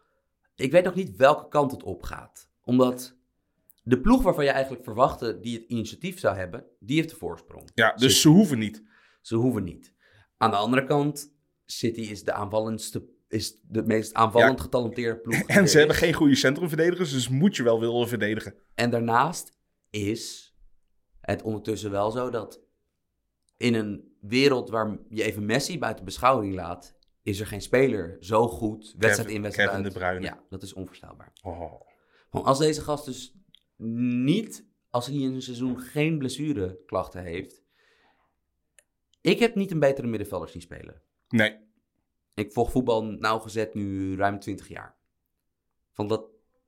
Ik weet nog niet welke kant het op gaat. Omdat de ploeg waarvan je eigenlijk verwachtte die het initiatief zou hebben, die heeft de voorsprong.
Ja, dus
City.
ze hoeven niet.
Ze hoeven niet. Aan de andere kant, City is de aanvallendste, is de meest aanvallend
Ja.
getalenteerde ploeg.
En ze hebben geen goede centrumverdedigers, dus moet je wel willen verdedigen.
En daarnaast is het ondertussen wel zo dat in een wereld waar je even Messi buiten beschouwing laat, is er geen speler zo goed, wedstrijd in, wedstrijd
Kevin
uit.
De Bruyne.
Ja, dat is onvoorstelbaar.
Oh.
Want als deze gast dus niet, als hij in een seizoen geen blessureklachten heeft, ik heb niet een betere middenvelder zien spelen.
Nee,
Ik volg voetbal nauwgezet nu ruim 20 jaar. Van dat,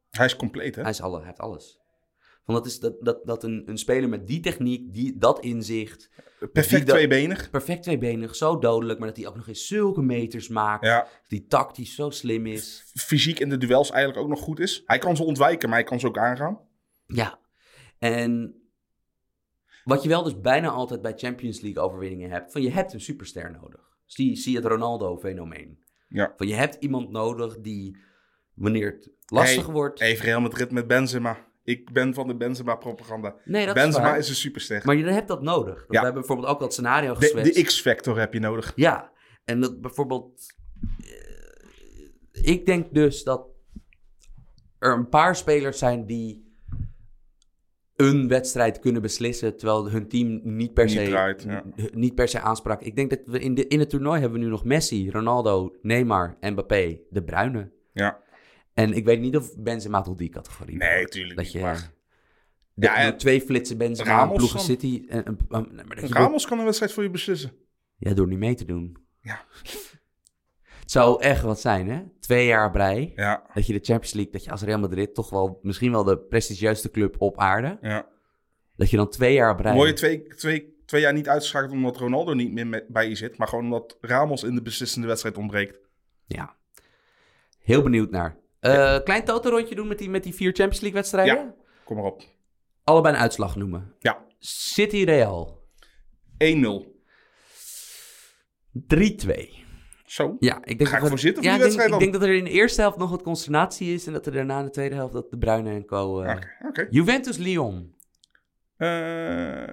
hij is compleet, hè?
hij, is alle, hij heeft alles. Van dat is dat, dat, dat een, een speler met die techniek, die, dat inzicht,
Perfect
die
tweebenig.
perfect tweebenig, zo dodelijk, maar dat hij ook nog eens zulke meters maakt.
Ja,
Dat hij tactisch zo slim is.
fysiek in de duels eigenlijk ook nog goed is. Hij kan ze ontwijken, maar hij kan ze ook aangaan.
Ja. En wat je wel dus bijna altijd bij Champions League overwinningen hebt, van je hebt een superster nodig. Zie, zie het Ronaldo-fenomeen.
Ja.
Van je hebt iemand nodig die, wanneer het lastig
Hey,
wordt...
Even Real Madrid met Benzema. Ik ben van de Benzema-propaganda.
nee, dat is
Benzema
waar.
is een superster.
Maar je hebt dat nodig.
Ja.
We hebben bijvoorbeeld ook dat scenario geschetst.
de X-factor heb je nodig.
Ja, en dat bijvoorbeeld... eh, ik denk dus dat er een paar spelers zijn die een wedstrijd kunnen beslissen, terwijl hun team niet per
Niet
se,
draait, ja.
n- niet per se aansprak. Ik denk dat we in, de, in het toernooi hebben we nu nog Messi, Ronaldo, Neymar, Mbappé, De Bruyne.
Ja.
En ik weet niet of Benzema tot die categorie
Nee, tuurlijk
Dat
niet,
je
maar-
de-
Ja, en-
twee flitsen Benzema,
Ramos
ploegen? City. En, je
Ramos kan een wedstrijd voor je beslissen.
ja, door niet mee te doen.
Ja.
Het zou echt wat zijn, hè? Twee jaar brei.
Ja,
Dat je de Champions League, dat je als Real Madrid toch wel misschien wel de prestigieuste club op aarde.
ja.
Dat je dan twee jaar brei.
Je twee, twee, twee jaar niet uitgeschakeld omdat Ronaldo niet meer met- bij je zit. Maar gewoon omdat Ramos in de beslissende wedstrijd ontbreekt.
Ja. Heel benieuwd naar. Eh, Klein toto-rondje doen met die, met die vier Champions League wedstrijden.
Ja. Kom maar op.
Allebei een uitslag noemen.
Ja,
City Real.
1-0.
3-2.
Zo.
Ja, ik denk
Ga ik
dat
voor zitten voor
ja,
die
denk,
wedstrijd
ik denk dat er in de eerste helft nog wat consternatie is. En dat er daarna in de tweede helft dat de Bruyne en co... eh. Juventus-Lyon.
Eh,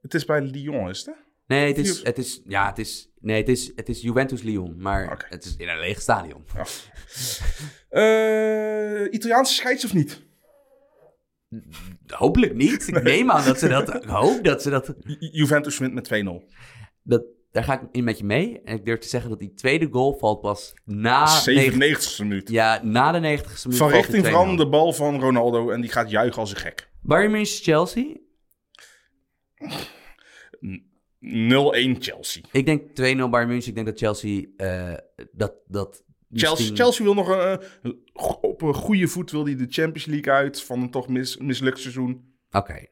het is bij Lyon, is het?
Nee, het is, het is, ja, het is, nee, het is, het is Juventus-Lyon, maar
Oké.
het is in een leeg stadion.
Ja. Eh, Italiaanse scheids of niet?
Hopelijk niet. Ik neem aan dat ze dat, ik hoop dat ze dat,
Ju- Juventus wint met 2-0.
dat, daar ga ik in met je mee. En ik durf te zeggen dat die tweede goal valt pas na...
97 e minuut.
Ja, na de 90ste minuut.
Van richting
de 2-0.
veranderde bal van Ronaldo en die gaat juichen als een gek. 0-1
Bayern München Chelsea.
Chelsea.
Ik denk 2-0 Bayern München. Ik denk dat Chelsea eh, dat... dat
Chelsea,
misschien-
Chelsea wil nog een, eh, op een goede voet wil die de Champions League uit van een toch mis, mislukt seizoen.
Oké.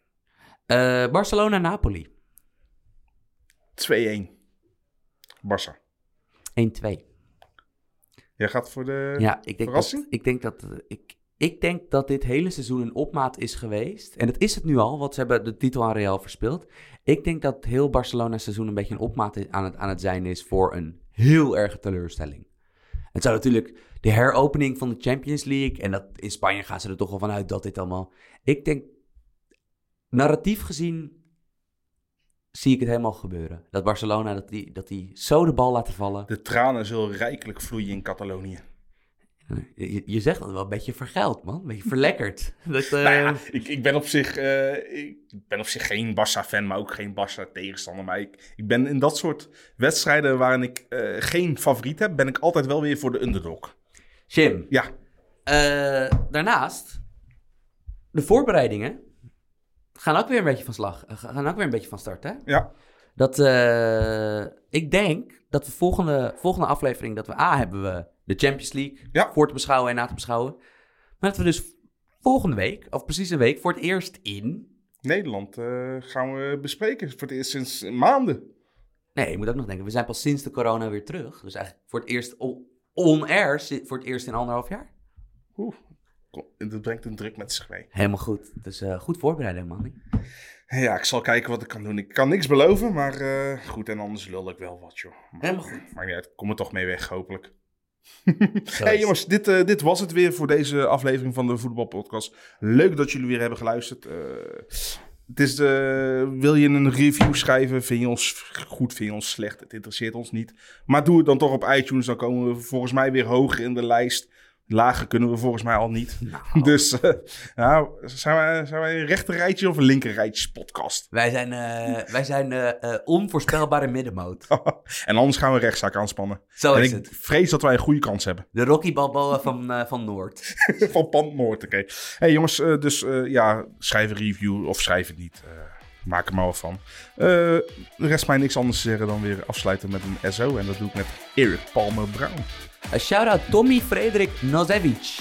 Eh, Barcelona-Napoli.
2-1. Barça.
1-2.
Jij gaat voor de...
Ja, ik denk,
Verrassing?
dat, ik, denk dat, ik, ik denk dat dit hele seizoen een opmaat is geweest. En dat is het nu al, want ze hebben de titel aan Real verspeeld. Ik denk dat heel Barcelona seizoen een beetje een opmaat aan het, aan het zijn is voor een heel erge teleurstelling. Het zou natuurlijk de heropening van de Champions League. En dat in Spanje gaan ze er toch wel vanuit dat dit allemaal. Ik denk, narratief gezien, zie ik het helemaal gebeuren. Dat Barcelona, dat die, dat die zo de bal laten vallen.
De tranen zullen rijkelijk vloeien in Catalonië.
Je, je zegt dat wel een beetje vergeld, man. Een beetje verlekkerd. Dat, eh,
Nou ja, ik, ik, ben op zich, eh, ik ben op zich geen Barça-fan, maar ook geen Barça-tegenstander. Maar ik, ik ben in dat soort wedstrijden waarin ik eh, geen favoriet heb, ben ik altijd wel weer voor de underdog.
Jim,
Ja,
daarnaast, de voorbereidingen gaan ook weer een beetje van slag. Gaan ook weer een beetje van start, hè?
ja.
Dat, ik denk dat we volgende, volgende aflevering, dat we A, hebben we de Champions League
Ja.
voor te beschouwen en na te beschouwen. Maar dat we dus volgende week, of precies een week, voor het eerst in...
Nederland eh, gaan we bespreken voor het eerst sinds maanden.
Nee, je moet ook nog denken, we zijn pas sinds de corona weer terug. Dus eigenlijk voor het eerst on-air, voor het eerst in anderhalf jaar.
Oeh, dat brengt een druk met zich mee.
Helemaal goed. Dus eh, goed voorbereiden, man.
Ja, ik zal kijken wat ik kan doen. Ik kan niks beloven, maar eh, goed, en anders lul ik wel wat, joh. Maar,
Helemaal goed.
Maar uit, ik kom er toch mee weg, hopelijk. Hey jongens, dit, eh, dit was het weer voor deze aflevering van de Voetbalpodcast. Leuk dat jullie weer hebben geluisterd. Eh, het is, eh, wil je een review schrijven? Vind je ons goed, vind je ons slecht? Het interesseert ons niet. Maar doe het dan toch op iTunes. Dan komen we volgens mij weer hoger in de lijst. Lager kunnen we volgens mij al niet.
Nou.
Dus eh, nou, zijn, wij, zijn wij een rechter rijtje of een linker rijtjes podcast?
Wij zijn, eh, wij zijn eh, onvoorspelbare middenmoot.
en anders gaan we rechtszaak aanspannen.
Zo
en
is
ik
het.
vrees dat wij een goede kans hebben.
De Rocky Balboa van, van Noord.
Van Pand Noord, oké. hey, jongens, dus ja, schrijf een review of schrijf het niet. Maak er maar wat van. Rest mij niks anders te zeggen dan weer afsluiten met een SO. En dat doe ik met Eric Palmer Brown.
A shout out Tommy Frederick Nozevic.